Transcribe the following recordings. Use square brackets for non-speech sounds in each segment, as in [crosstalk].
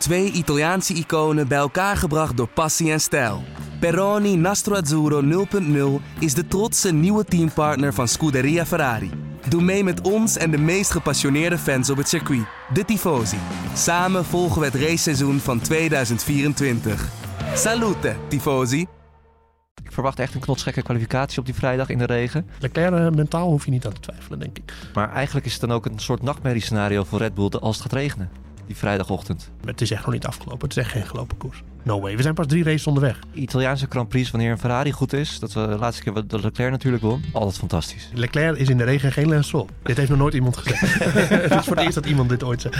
Twee Italiaanse iconen bij elkaar gebracht door passie en stijl. Peroni Nastro Azzurro 0.0 is de trotse nieuwe teampartner van Scuderia Ferrari. Doe mee met ons en de meest gepassioneerde fans op het circuit, de Tifosi. Samen volgen we het raceseizoen van 2024. Salute, Tifosi! Ik verwacht echt een knotsgekke kwalificatie op die vrijdag in de regen. Leclerc uh, mentaal hoef je niet aan te twijfelen, denk ik. Maar eigenlijk is het dan ook een soort nachtmerriescenario voor Red Bull als het gaat regenen. Die vrijdagochtend. Het is echt nog niet afgelopen. Het is echt geen gelopen koers. No way. We zijn pas drie races onderweg. Italiaanse Grand Prix, wanneer een Ferrari goed is. Dat we de laatste keer dat Leclerc natuurlijk won. Altijd fantastisch. Leclerc is in de regen geen Stroll. Dit heeft nog nooit iemand gezegd. [laughs] het is voor het eerst dat iemand dit ooit zegt.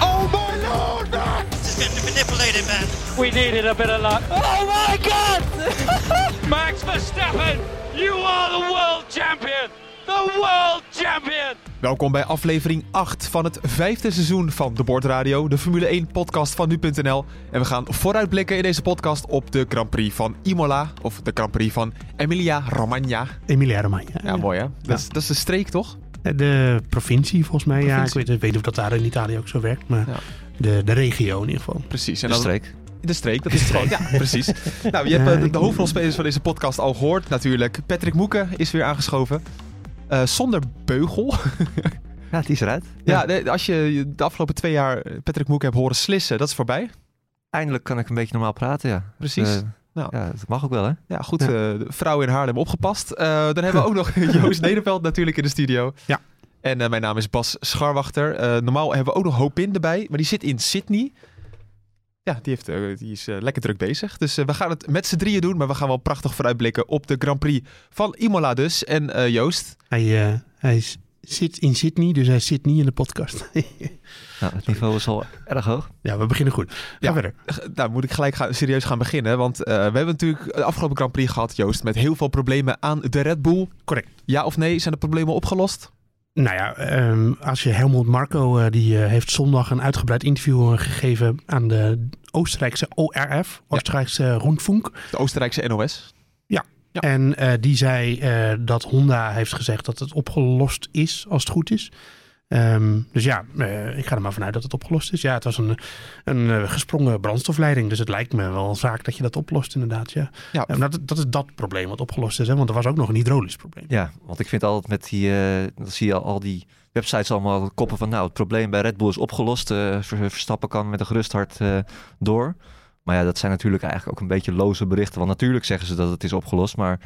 Oh my lord! This is getting manipulated, man. We needed a bit of luck. Oh my god! [laughs] Max Verstappen, you are the world champion! The world champion! Welkom bij aflevering 8 van het vijfde seizoen van de Bordradio, de Formule 1 podcast van nu.nl. En we gaan vooruitblikken in deze podcast op de Grand Prix van Imola, of de Grand Prix van Emilia Romagna. Emilia Romagna. Ja, mooi hè? Dat, is, dat is de streek toch? De provincie volgens mij, ja. Ik weet, ik weet niet of dat daar in Italië ook zo werkt, maar ja. de, de regio in ieder geval. Precies. En de streek. De streek, dat is het gewoon. Ja, precies. nou, je hebt de, de hoofdrolspelers van deze podcast al gehoord natuurlijk. Patrick Moeken is weer aangeschoven. Uh, zonder beugel. [laughs] ja, die is eruit. Ja, ja de, als je de afgelopen twee jaar Patrick Moeken hebt horen slissen, dat is voorbij. Eindelijk kan ik een beetje normaal praten, ja. Precies. Uh, nou. Ja, dat mag ook wel, hè? Ja, goed. Ja. Uh, vrouw in Haarlem opgepast. dan hebben we ook nog [laughs] Joost Nederveld natuurlijk in de studio. Ja. En mijn naam is Bas Scharwachter. normaal hebben we ook nog Hopin erbij, maar die zit in Sydney. Ja, die, heeft, uh, die is uh, lekker druk bezig. Dus uh, we gaan het met z'n drieën doen. Maar we gaan wel prachtig vooruitblikken op de Grand Prix van Imola dus. En Joost? Hij, hij zit in Sydney, dus hij zit niet in de podcast. [laughs] nou, het niveau is al erg hoog. Ja, we beginnen goed. Ga ja, verder. Nou, moet ik gelijk gaan, serieus gaan beginnen. Want we hebben natuurlijk de afgelopen Grand Prix gehad, Joost. Met heel veel problemen aan de Red Bull. Correct. Ja of nee? Zijn de problemen opgelost? Nou ja, um, als je Helmut Marco, uh, die uh, heeft zondag een uitgebreid interview uh, gegeven aan de Oostenrijkse ORF, Oostenrijkse ja. Rundfunk. De Oostenrijkse NOS. Ja. ja. En die zei dat Honda heeft gezegd dat het opgelost is, als het goed is. Um, dus ja, ik ga er maar vanuit dat het opgelost is. Ja, het was een, een gesprongen brandstofleiding. Dus het lijkt me wel een zaak dat je dat oplost, inderdaad. Ja. Ja. Dat, dat is dat probleem wat opgelost is. Hè? Want er was ook nog een hydraulisch probleem. Ja, want ik vind altijd met die, uh, dan zie je al die websites allemaal koppen van... nou, het probleem bij Red Bull is opgelost. Verstappen kan met een gerust hart door. Maar ja, dat zijn natuurlijk eigenlijk ook een beetje loze berichten. Want natuurlijk zeggen ze dat het is opgelost, maar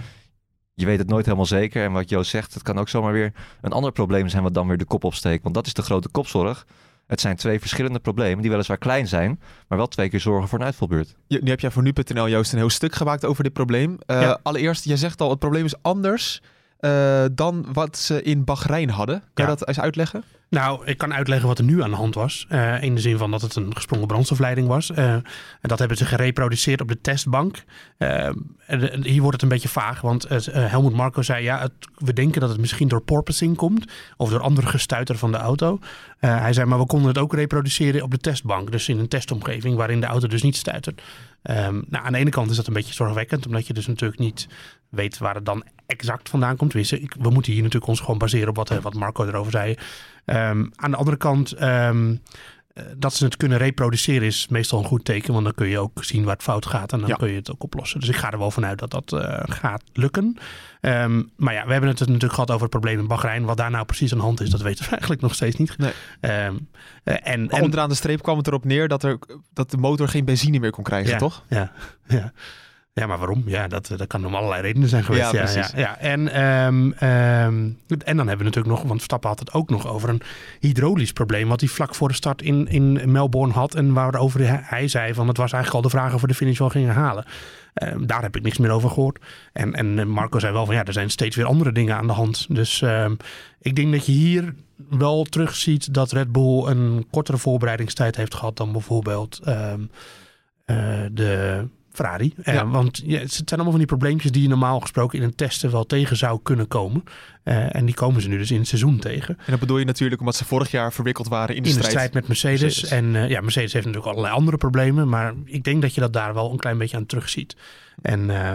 je weet het nooit helemaal zeker. En wat Joost zegt, het kan ook zomaar weer een ander probleem zijn wat dan weer de kop opsteekt. Want dat is de grote kopzorg. Het zijn twee verschillende problemen die weliswaar klein zijn, maar wel twee keer zorgen voor een uitvalbeurt. Nu heb jij voor nu.nl Joost een heel stuk gemaakt over dit probleem. Uh, ja. Allereerst, jij zegt al, het probleem is anders uh, dan wat ze in Bahrein hadden. Kan ja. je dat eens uitleggen? Nou, ik kan uitleggen wat er nu aan de hand was. Uh, in de zin van dat het een gesprongen brandstofleiding was. Uh, en dat hebben ze gereproduceerd op de testbank. En hier wordt het een beetje vaag, want Helmut Marco zei... ja, het, we denken dat het misschien door porpoising komt... of door andere gestuiter van de auto. hij zei, maar we konden het ook reproduceren op de testbank. Dus in een testomgeving waarin de auto dus niet stuitert. Um, nou, aan de ene kant is dat een beetje zorgwekkend... omdat je dus natuurlijk niet weet waar het dan exact vandaan komt. Ik, we moeten hier natuurlijk ons gewoon baseren op wat, wat Marco erover zei... Um, aan de andere kant, um, dat ze het kunnen reproduceren is meestal een goed teken. Want dan kun je ook zien waar het fout gaat en dan ja. kun je het ook oplossen. Dus ik ga er wel vanuit dat dat uh, gaat lukken. Um, maar ja, we hebben het natuurlijk gehad over het probleem in Bahrein. Wat daar nou precies aan de hand is, dat weten we [laughs] eigenlijk nog steeds niet. Nee. en, en, onderaan de streep kwam het erop neer dat, er, dat de motor geen benzine meer kon krijgen, ja, toch? Ja, [laughs] ja. Ja, maar waarom? Ja, dat, dat kan om allerlei redenen zijn geweest. Ja, ja, ja, ja. En, um, um, en dan hebben we natuurlijk nog, want Verstappen had het ook nog over een hydraulisch probleem. Wat hij vlak voor de start in, in Melbourne had. En waarover hij zei van het was eigenlijk al de vragen voor de finish wel gingen halen. Um, daar heb ik niks meer over gehoord. En, en Marco zei wel van ja, er zijn steeds weer andere dingen aan de hand. Dus ik denk dat je hier wel terugziet dat Red Bull een kortere voorbereidingstijd heeft gehad dan bijvoorbeeld uh, de Ferrari. Ja. Uh, want ja, het zijn allemaal van die probleempjes die je normaal gesproken in een testen wel tegen zou kunnen komen. Uh, en die komen ze nu dus in het seizoen tegen. En dat bedoel je natuurlijk omdat ze vorig jaar verwikkeld waren in de, in strijd. de strijd met Mercedes. Mercedes. En uh, ja, Mercedes heeft natuurlijk allerlei andere problemen. Maar ik denk dat je dat daar wel een klein beetje aan terugziet. En eh,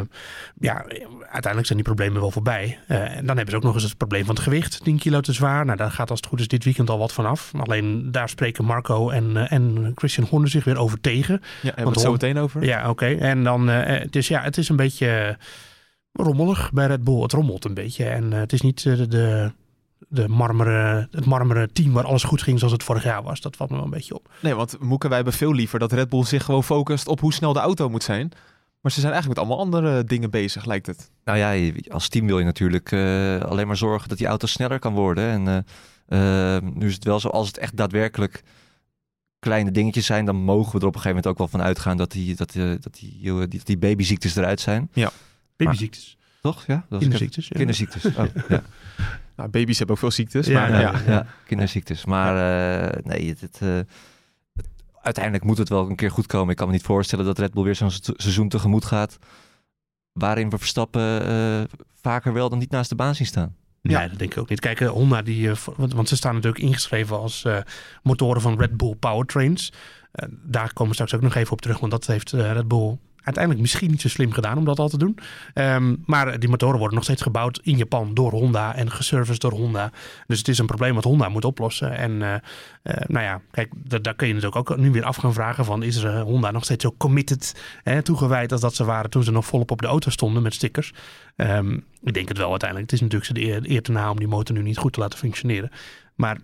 ja, uiteindelijk zijn die problemen wel voorbij. Eh, en dan hebben ze ook nog eens het probleem van het gewicht. 10 kilo te zwaar. Nou, daar gaat als het goed is dit weekend al wat vanaf. Alleen daar spreken Marco en, eh, en Christian Horner zich weer over tegen. Ja, hebben we het zo meteen over. Ja, oké. En dan, eh, dus ja, het is een beetje rommelig bij Red Bull. Het rommelt een beetje. En eh, het is niet eh, de, de, de marmeren, het marmeren team waar alles goed ging zoals het vorig jaar was. Dat valt me wel een beetje op. Nee, want Moeke, wij hebben veel liever dat Red Bull zich gewoon focust op hoe snel de auto moet zijn. Maar ze zijn eigenlijk met allemaal andere dingen bezig, lijkt het. Nou ja, als team wil je natuurlijk eh, alleen maar zorgen dat die auto sneller kan worden. En nu is het wel zo, als het echt daadwerkelijk kleine dingetjes zijn, dan mogen we er op een gegeven moment ook wel van uitgaan dat die, dat, die, dat die, die, die babyziektes eruit zijn. Babyziektes. Toch? Ja? Dat is- Kinderziektes. ja. Kinderziektes. Oh, [laughs] ja. Nou, baby's hebben ook veel ziektes, Ja, maar ja, ja. ja, kinderziektes. Maar eh, nee, het, het, eh, het- uiteindelijk moet het wel een keer goed komen. Ik kan me niet voorstellen dat Red Bull weer zo'n se- seizoen tegemoet gaat. Waarin we Verstappen eh, vaker wel dan niet naast de baan zien staan. Nee, dat denk ik ook niet. Kijk, Honda, die, want, want ze staan natuurlijk ingeschreven als eh, motoren van Red Bull Powertrains. Daar komen we straks ook nog even op terug, want dat heeft eh, Red Bull uiteindelijk misschien niet zo slim gedaan om dat al te doen. Ehm, maar die motoren worden nog steeds gebouwd in Japan door Honda en geserviced door Honda. Dus het is een probleem wat Honda moet oplossen. En eh, eh, nou ja, kijk, da- daar kun je natuurlijk ook nu weer af gaan vragen van is er, eh, Honda nog steeds zo committed, hè, toegewijd als dat ze waren toen ze nog volop op de auto stonden met stickers. Ehm, ik denk het wel uiteindelijk. Het is natuurlijk eer, de eer te na om die motor nu niet goed te laten functioneren. Maar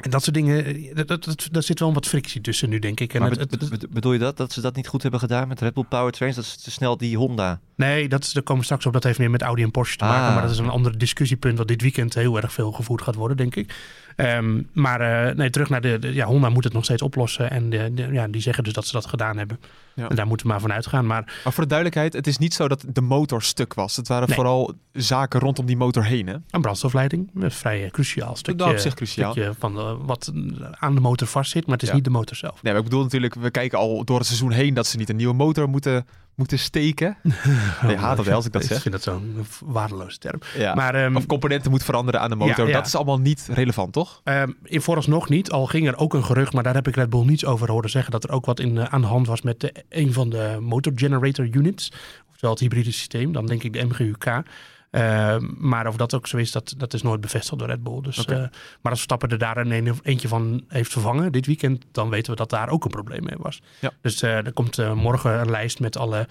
en dat soort dingen, eh, dat, dat, dat, daar zit wel wat frictie tussen nu, denk ik. En Maar het- bed- het- bed- bedoel je dat? Dat ze dat niet goed hebben gedaan met Red Bull Powertrains? Dat ze te snel die Honda... nee, dat is, daar komen we straks op. Dat heeft meer met Audi en Porsche te maken. Ah. Maar dat is een ander discussiepunt wat dit weekend heel erg veel gevoerd gaat worden, denk ik. Ehm, maar eh, nee, terug naar de, de- Ja, Honda moet het nog steeds oplossen. En de, de- ja, die zeggen dus dat ze dat gedaan hebben. Ja. En daar moeten we maar van uitgaan. Maar Maar voor de duidelijkheid, het is niet zo dat de motor stuk was. Het waren Nee. vooral zaken rondom die motor heen, hè? een brandstofleiding, een vrij eh, cruciaal stukje. op zich cruciaal. van eh, wat aan de motor vastzit. Maar het is Ja. niet de motor zelf. Nee, maar ik bedoel natuurlijk, we kijken al door het seizoen heen dat ze niet een nieuwe motor moeten, moeten steken. [laughs] Nee, haat dat wel als ik dat Ik zeg. vind dat zo'n waardeloze term. Ja. Maar ehm, Of componenten moet veranderen aan de motor. Ja, ja. Dat is allemaal niet relevant, toch? Ehm, in vooralsnog niet, al ging er ook een gerucht, maar daar heb ik Red Bull niets over horen zeggen, dat er ook wat in, eh, aan de hand was met de, een van de motor generator units, oftewel het hybride systeem, dan denk ik de MGUK. Ehm, maar of dat ook zo is, dat, dat is nooit bevestigd door Red Bull. Dus, eh, maar als Verstappen er daar een, een- eentje van heeft vervangen dit weekend, dan weten we dat daar ook een probleem mee was. Ja. Dus eh, er komt eh, morgen een lijst met alle,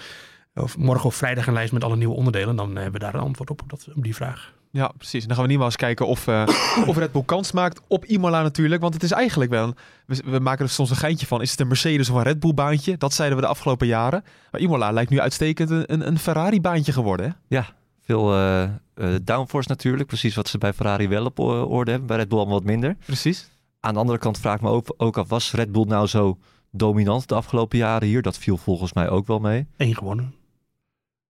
of morgen of vrijdag een lijst met alle nieuwe onderdelen. Dan hebben we daar een antwoord op, op, dat, op die vraag. Ja, precies. En dan gaan we niet maar eens kijken of, eh, [coughs] of Red Bull kans maakt op Imola natuurlijk. Want het is eigenlijk wel, we, we maken er soms een geintje van, is het een Mercedes of een Red Bull baantje? Dat zeiden we de afgelopen jaren. Maar Imola lijkt nu uitstekend een, een, Ferrari baantje geworden, hè? Veel eh, eh, downforce natuurlijk. Precies wat ze bij Ferrari wel op o- orde hebben. Bij Red Bull allemaal wat minder. Precies. Aan de andere kant vraag ik me ook, ook af, was Red Bull nou zo dominant de afgelopen jaren hier? Dat viel volgens mij ook wel mee. Eén gewonnen.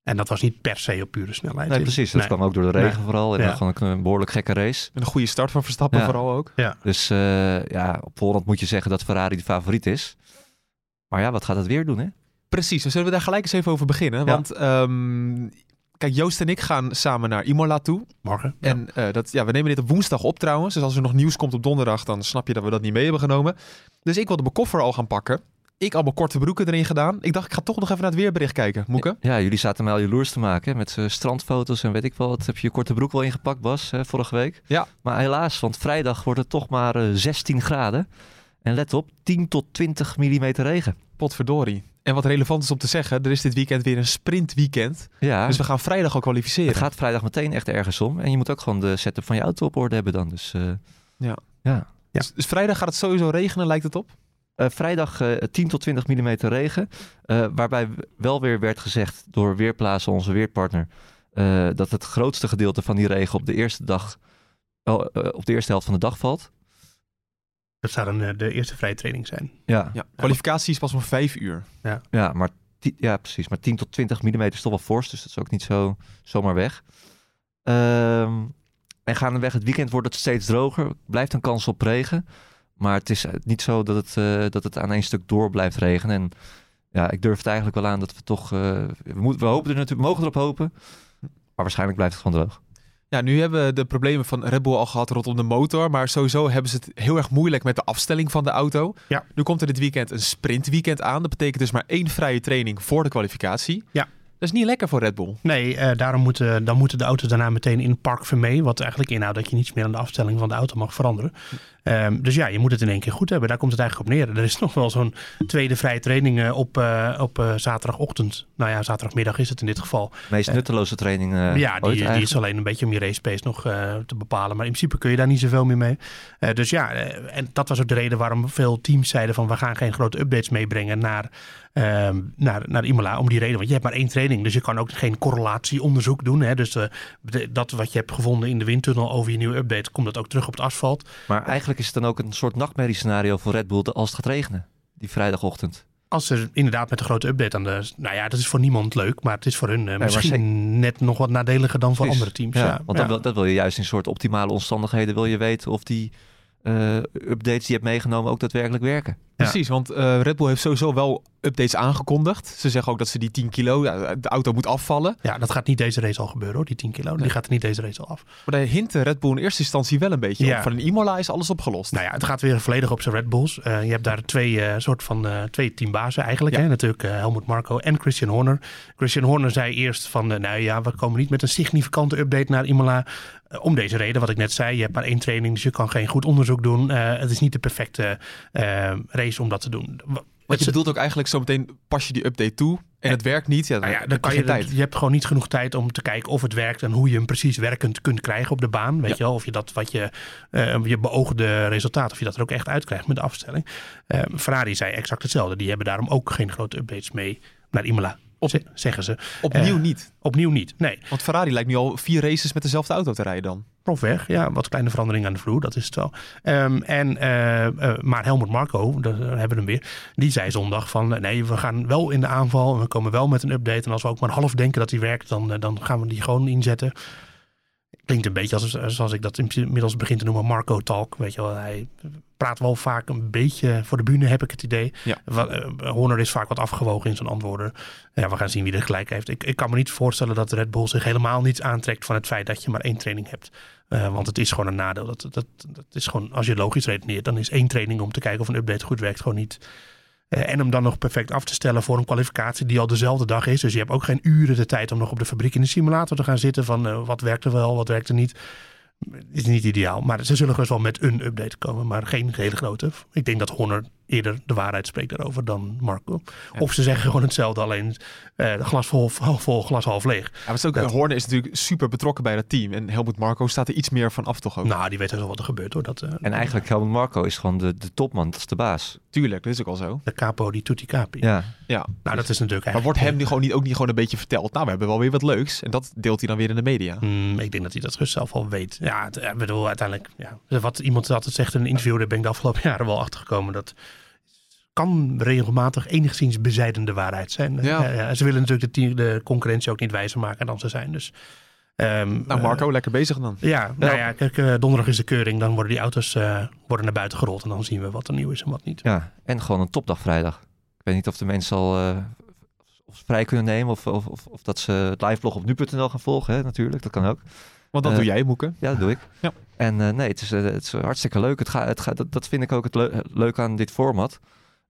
En dat was niet per se op pure snelheid. Nee, precies. Dat Nee. kwam ook door de regen Nee. vooral. En Ja. dan gewoon een, een behoorlijk gekke race. En een goede start van Verstappen Ja. vooral ook. Dus eh, ja, op voorhand moet je zeggen dat Ferrari de favoriet is. Maar ja, wat gaat het weer doen, hè? Precies, dan zullen we daar gelijk eens even over beginnen. Ja. Want ehm, kijk, Joost en ik gaan samen naar Imola toe. Morgen. Ja. En eh, dat, ja, we nemen dit op woensdag op trouwens. Dus als er nog nieuws komt op donderdag, dan snap je dat we dat niet mee hebben genomen. Dus ik wilde mijn koffer al gaan pakken. Ik al mijn korte broeken erin gedaan. Ik dacht, ik ga toch nog even naar het weerbericht kijken. Moeke? Ja, jullie zaten mij al jaloers te maken hè, met eh, strandfoto's en weet ik wel. wat. heb je je korte broek wel ingepakt, Bas, hè, vorige week. Ja. Maar helaas, want vrijdag wordt het toch maar eh, 16 graden. En let op, 10 tot 20 millimeter regen. Potverdorie. En wat relevant is om te zeggen, er is dit weekend weer een sprintweekend. Ja, Dus we gaan vrijdag al kwalificeren. het gaat vrijdag meteen echt ergens om. En je moet ook gewoon de setup van je auto op orde hebben dan. Dus eh, Ja. ja. Dus, dus vrijdag gaat het sowieso regenen, lijkt het op? Eh, vrijdag eh 10 tot 20 mm regen. Waarbij wel weer werd gezegd door Weerplaatsen, onze weerpartner, dat het grootste gedeelte van die regen op de eerste dag, oh, op de eerste helft van de dag valt. Dat zou dan eh, de eerste vrije training zijn. Ja, Ja. Kwalificatie is pas om vijf uur. ja, maar, ti- ja precies. Maar 10 tot 20 mm is toch wel fors, dus dat is ook niet zo zomaar weg. Ehm, en gaandeweg het weekend wordt het steeds droger. Blijft een kans op regen. Maar het is eh, niet zo dat het, eh, dat het aan één stuk door blijft regenen. En ja, ik durf het eigenlijk wel aan dat we toch... eh, we, moeten, we, hopen er natuurlijk, we mogen erop hopen. Maar waarschijnlijk blijft het gewoon droog. Ja, nu hebben we de problemen van Red Bull al gehad rondom de motor. Maar sowieso hebben ze het heel erg moeilijk met de afstelling van de auto. Ja. Nu komt er dit weekend een sprintweekend aan. Dat betekent dus maar één vrije training voor de kwalificatie. Ja. Dat is niet lekker voor Red Bull. Nee, eh, daarom moeten, dan moeten de auto's daarna meteen in Park Vermee. Wat eigenlijk inhoudt dat je niets meer aan de afstelling van de auto mag veranderen. Ehm, dus ja, je moet het in één keer goed hebben. Daar komt het eigenlijk op neer. Er is [laughs] nog wel zo'n tweede vrije training eh, op, eh, op eh, zaterdagochtend. Nou ja, zaterdagmiddag is het in dit geval. De meest nutteloze training ja, die, die is alleen een beetje om je race pace nog te bepalen. Maar in principe kun je daar niet zoveel meer mee. Dus ja, en dat was ook de reden waarom veel teams zeiden van we gaan geen grote updates meebrengen naar, ehm, naar, naar Imola. Om die reden, want je hebt maar één training. Dus je kan ook geen correlatieonderzoek doen. Hè? Dus dat wat je hebt gevonden in de windtunnel over je nieuwe update, komt dat ook terug op het asfalt. Maar eigenlijk is het dan ook een soort nachtmerriescenario voor Red Bull als het gaat regenen. Die vrijdagochtend. Als er inderdaad met een grote update aan de... Nou ja, dat is voor niemand leuk, maar het is voor hun eh, misschien net nog wat nadeliger dan voor Precies. andere teams. Ja, Ja, want dan wil, dat wil je juist in soort optimale omstandigheden wil je weten of die updates die je hebt meegenomen ook daadwerkelijk werken. Precies, want eh, Red Bull heeft sowieso wel updates aangekondigd. Ze zeggen ook dat ze die 10 kilo, ja, de auto moet afvallen. Ja, dat gaat niet deze race al gebeuren hoor, die 10 kilo. Die gaat er niet deze race al af. Maar daar hintte Red Bull in eerste instantie wel een beetje Ja. op. Van in Imola is alles opgelost. Nou ja, het gaat weer volledig op zijn Red Bulls. Eh, je hebt daar twee eh, soort van eh, twee teambazen eigenlijk. Ja. Hè? Natuurlijk eh, Helmut Marko en Christian Horner. Christian Horner zei eerst van, eh, nou ja, we komen niet met een significante update naar Imola. Eh, om deze reden, wat ik net zei. Je hebt maar één training, dus je kan geen goed onderzoek doen. Eh, het is niet de perfecte eh, race om dat te doen. Wa- Want je bedoelt ook eigenlijk zo meteen pas je die update toe en het werkt niet. Ja, Nou ja, dan kan je, tijd. je hebt gewoon niet genoeg tijd om te kijken of het werkt en hoe je hem precies werkend kunt krijgen op de baan. Weet Ja. je wel, of je dat wat je, je beoogde resultaat, of je dat er ook echt uitkrijgt met de afstelling. Ferrari zei exact hetzelfde. Die hebben daarom ook geen grote updates mee naar Imola. Op- ze- zeggen ze. Opnieuw Eh, niet. Opnieuw niet. Nee. Want Ferrari lijkt nu al vier races met dezelfde auto te rijden dan. Profweg, ja, wat kleine verandering aan de vloer, dat is het wel. Ehm, en, eh, eh, maar Helmut Marco, daar hebben we hem weer, die zei zondag van nee, we gaan wel in de aanval en we komen wel met een update. En als we ook maar half denken dat die werkt, dan, dan gaan we die gewoon inzetten. Klinkt een beetje als, zoals ik dat inmiddels begin te noemen, Marco Talk. Weet je wel, hij praat wel vaak een beetje voor de bühne, heb ik het idee. Ja. Eh, Horner is vaak wat afgewogen in zijn antwoorden. Ja, we gaan zien wie er gelijk heeft. Ik, ik kan me niet voorstellen dat Red Bull zich helemaal niets aantrekt van het feit dat je maar één training hebt. Eh, want het is gewoon een nadeel. Dat, dat, dat is gewoon, als je logisch redeneert, dan is één training om te kijken of een update goed werkt gewoon niet. Eh, en hem dan nog perfect af te stellen voor een kwalificatie die al dezelfde dag is. Dus je hebt ook geen uren de tijd om nog op de fabriek in de simulator te gaan zitten. Van eh, wat werkt er wel, wat werkt er niet. Is niet ideaal. Maar ze zullen dus wel met een update komen. Maar geen hele grote. Ik denk dat Horner eerder de waarheid spreekt daarover dan Marco. Of ze zeggen gewoon hetzelfde. Alleen eh, glas vol, half [laughs] vol, glas half leeg. Ja, maar ook, Dat- is natuurlijk super betrokken bij dat team. En Helmut Marco staat er iets meer van af toch ook. Nou, die weet wel wat er gebeurt hoor. Dat, eh, En eigenlijk Helmut Marco is gewoon de, de topman, dat is de baas. Tuurlijk, dat is ook al zo. De capo die tutti capi. Ja, Ja. Nou, dat is natuurlijk Maar wordt hem nu gewoon niet, ook niet gewoon een beetje verteld? Nou, we hebben wel weer wat leuks. En dat deelt hij dan weer in de media. Hmm, ik denk dat hij dat gerust zelf al weet. Ja, het, ik bedoel, uiteindelijk, ja, wat iemand altijd zegt in een interview, daar ben ik de afgelopen [laughs] jaren wel achter gekomen. Dat kan regelmatig enigszins bezijdende waarheid zijn. Ja. Ze willen natuurlijk de, de concurrentie ook niet wijzer maken dan ze zijn. Dus, ehm, Nou, Marco, lekker bezig dan. eh, ja, nou ja, kijk, eh, donderdag is de keuring. Dan worden die auto's eh, worden naar buiten gerold. En dan zien we wat er nieuw is en wat niet. ja. En gewoon een topdag vrijdag. Ik weet niet of de mensen al eh, vrij kunnen nemen of, of, of, of dat ze het liveblog op nu.nl gaan volgen. Hè? Natuurlijk, dat kan ook. Want dat Eh, doe jij, Moeke. Ja, dat doe ik. Ja. En eh, nee, het is, eh, het is hartstikke leuk. Het gaat, het gaat, dat, dat vind ik ook het leu- leuke aan dit format.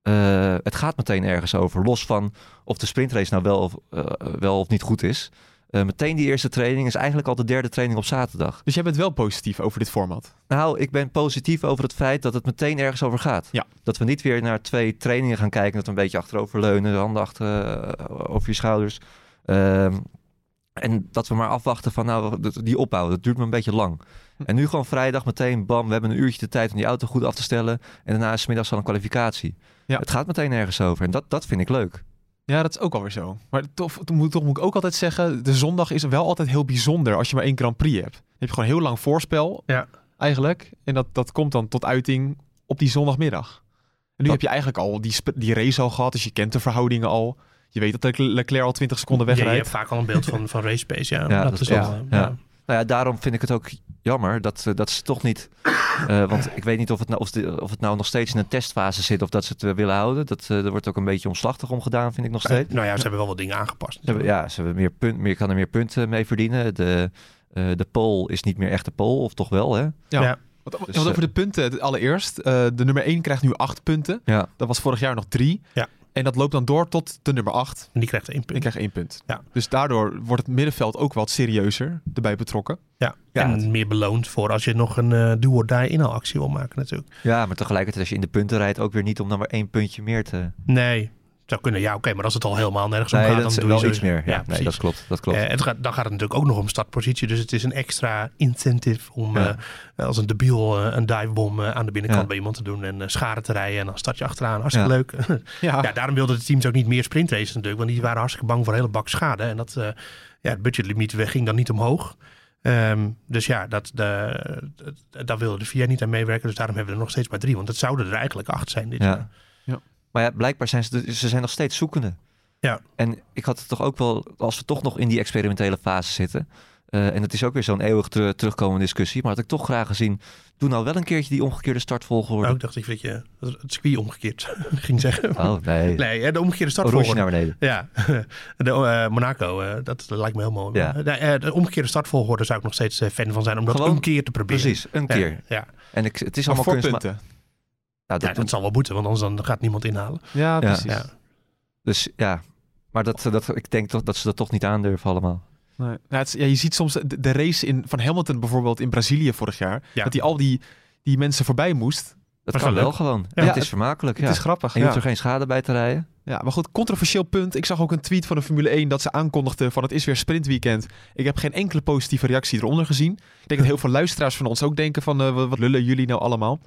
Eh, het gaat meteen ergens over. Los van of de sprintrace nou wel of, eh, wel of niet goed is. Eh, meteen die eerste training is eigenlijk al de derde training op zaterdag. Dus jij bent wel positief over dit format. Nou, ik ben positief over het feit dat het meteen ergens over gaat. Ja. Dat we niet weer naar twee trainingen gaan kijken. Dat we een beetje achteroverleunen, de handen achter, over je schouders. Ehm, en dat we maar afwachten van nou, die opbouw, dat duurt me een beetje lang. En nu gewoon vrijdag meteen, bam, we hebben een uurtje de tijd om die auto goed af te stellen. En daarna is 's middags al een kwalificatie. Ja. Het gaat meteen ergens over. En dat, dat vind ik leuk. Ja, dat is ook alweer zo. Maar toch, toch, moet, toch moet ik ook altijd zeggen, de zondag is wel altijd heel bijzonder als je maar één Grand Prix hebt. Dan heb je gewoon heel lang voorspel, Ja. eigenlijk. En dat, dat komt dan tot uiting op die zondagmiddag. En nu Dat- heb je eigenlijk al die, sp- die race al gehad, dus je kent de verhoudingen al. Je weet dat Leclerc al 20 seconden Ja, je wegrijdt. hebt vaak al een beeld van, van race pace. Ja, Ja, dat, dat is wel... ja, ja. ja. Nou ja, daarom vind ik het ook jammer dat, eh, dat ze toch niet. eh, [coughs] want ik weet niet of het, nou, of, de- of het nou nog steeds in een testfase zit of dat ze het eh, willen houden. Dat, eh er wordt ook een beetje omslachtig om gedaan, vind ik nog steeds. Nou ja, ze hebben wel wat dingen aangepast. Ze hebben, ja, ze hebben meer punt, meer, kan er meer punten mee verdienen. De, eh, de pole is niet meer echt de pole, of toch wel, hè? Ja. Ja. Wat, Dus, wat over de punten, het allereerst. eh, de nummer 1 krijgt nu 8 punten. Ja. Dat was vorig jaar nog 3. Ja. En dat loopt dan door tot de nummer 8. En die krijgt één Ik punt. krijg één punt. Ja. Dus daardoor wordt het middenveld ook wat serieuzer erbij betrokken. Ja. Ja, en het- meer beloond voor als je nog een eh do or die inhaalactie wil maken natuurlijk. Ja, maar tegelijkertijd als je in de punten rijdt ook weer niet om dan maar één puntje meer te... Nee, zou kunnen. Ja, oké. maar als het al helemaal nergens om Nee, gaat, dat dan doe wel je zo- iets meer. Ja, nee, dat klopt. Dat klopt. Eh, het gaat, dan gaat het natuurlijk ook nog om startpositie. Dus het is een extra incentive om Ja. eh, als een debiel eh, een divebom eh, aan de binnenkant Ja. bij iemand te doen. En eh, scharen te rijden. En dan start je achteraan. Hartstikke leuk. [laughs] Ja, ja, daarom wilden de teams ook niet meer sprintraces natuurlijk. Want die waren hartstikke bang voor een hele bak schade. En dat, eh ja, het budgetlimiet ging dan niet omhoog. Ehm, dus ja, dat, de, dat- daar wilde de VIA niet aan meewerken. Dus daarom hebben we er nog steeds maar drie. Want het zouden er eigenlijk acht zijn dit jaar. Ja. Maar ja, blijkbaar zijn ze, ze zijn nog steeds zoekende. Ja. En ik had het toch ook wel, als we toch nog in die experimentele fase zitten. eh, en het is ook weer zo'n eeuwig ter- terugkomende discussie. Maar had ik toch graag gezien, doe nou wel een keertje die omgekeerde startvolgorde. Ook dacht ik dat je het circuit omgekeerd [laughs] ging zeggen. Oh, nee. Nee, hè, de omgekeerde startvolgorde. naar beneden. Ja, [laughs] de, eh, Monaco, eh, dat lijkt me heel mooi. Ja. De, eh, de omgekeerde startvolgorde zou ik nog steeds fan van zijn. Om dat Gewoon- een keer te proberen. Precies, een keer. Ja, En ik, het is maar allemaal voor kunst. Nou, Ja, dat, dat zal wel moeten, want anders dan gaat niemand inhalen. Ja, precies. Ja. Dus ja, maar dat, dat, ik denk toch dat ze dat toch niet aandurven allemaal. Nee. Nou, het is- ja, je ziet soms de, de race in, van Hamilton bijvoorbeeld in Brazilië vorig jaar. Ja. Dat hij al die, die mensen voorbij moest. Dat Was kan wel leuk. gewoon. Ja. Het Ja, is vermakelijk. Het Ja. is grappig. En je Ja. hoeft er geen schade bij te rijden. ja, maar goed, controversieel punt. Ik zag ook een tweet van de Formule 1 dat ze aankondigden van het is weer sprintweekend. Ik heb geen enkele positieve reactie eronder gezien. Ik denk dat heel veel luisteraars van ons ook denken van eh, wat, wat lullen jullie nou allemaal?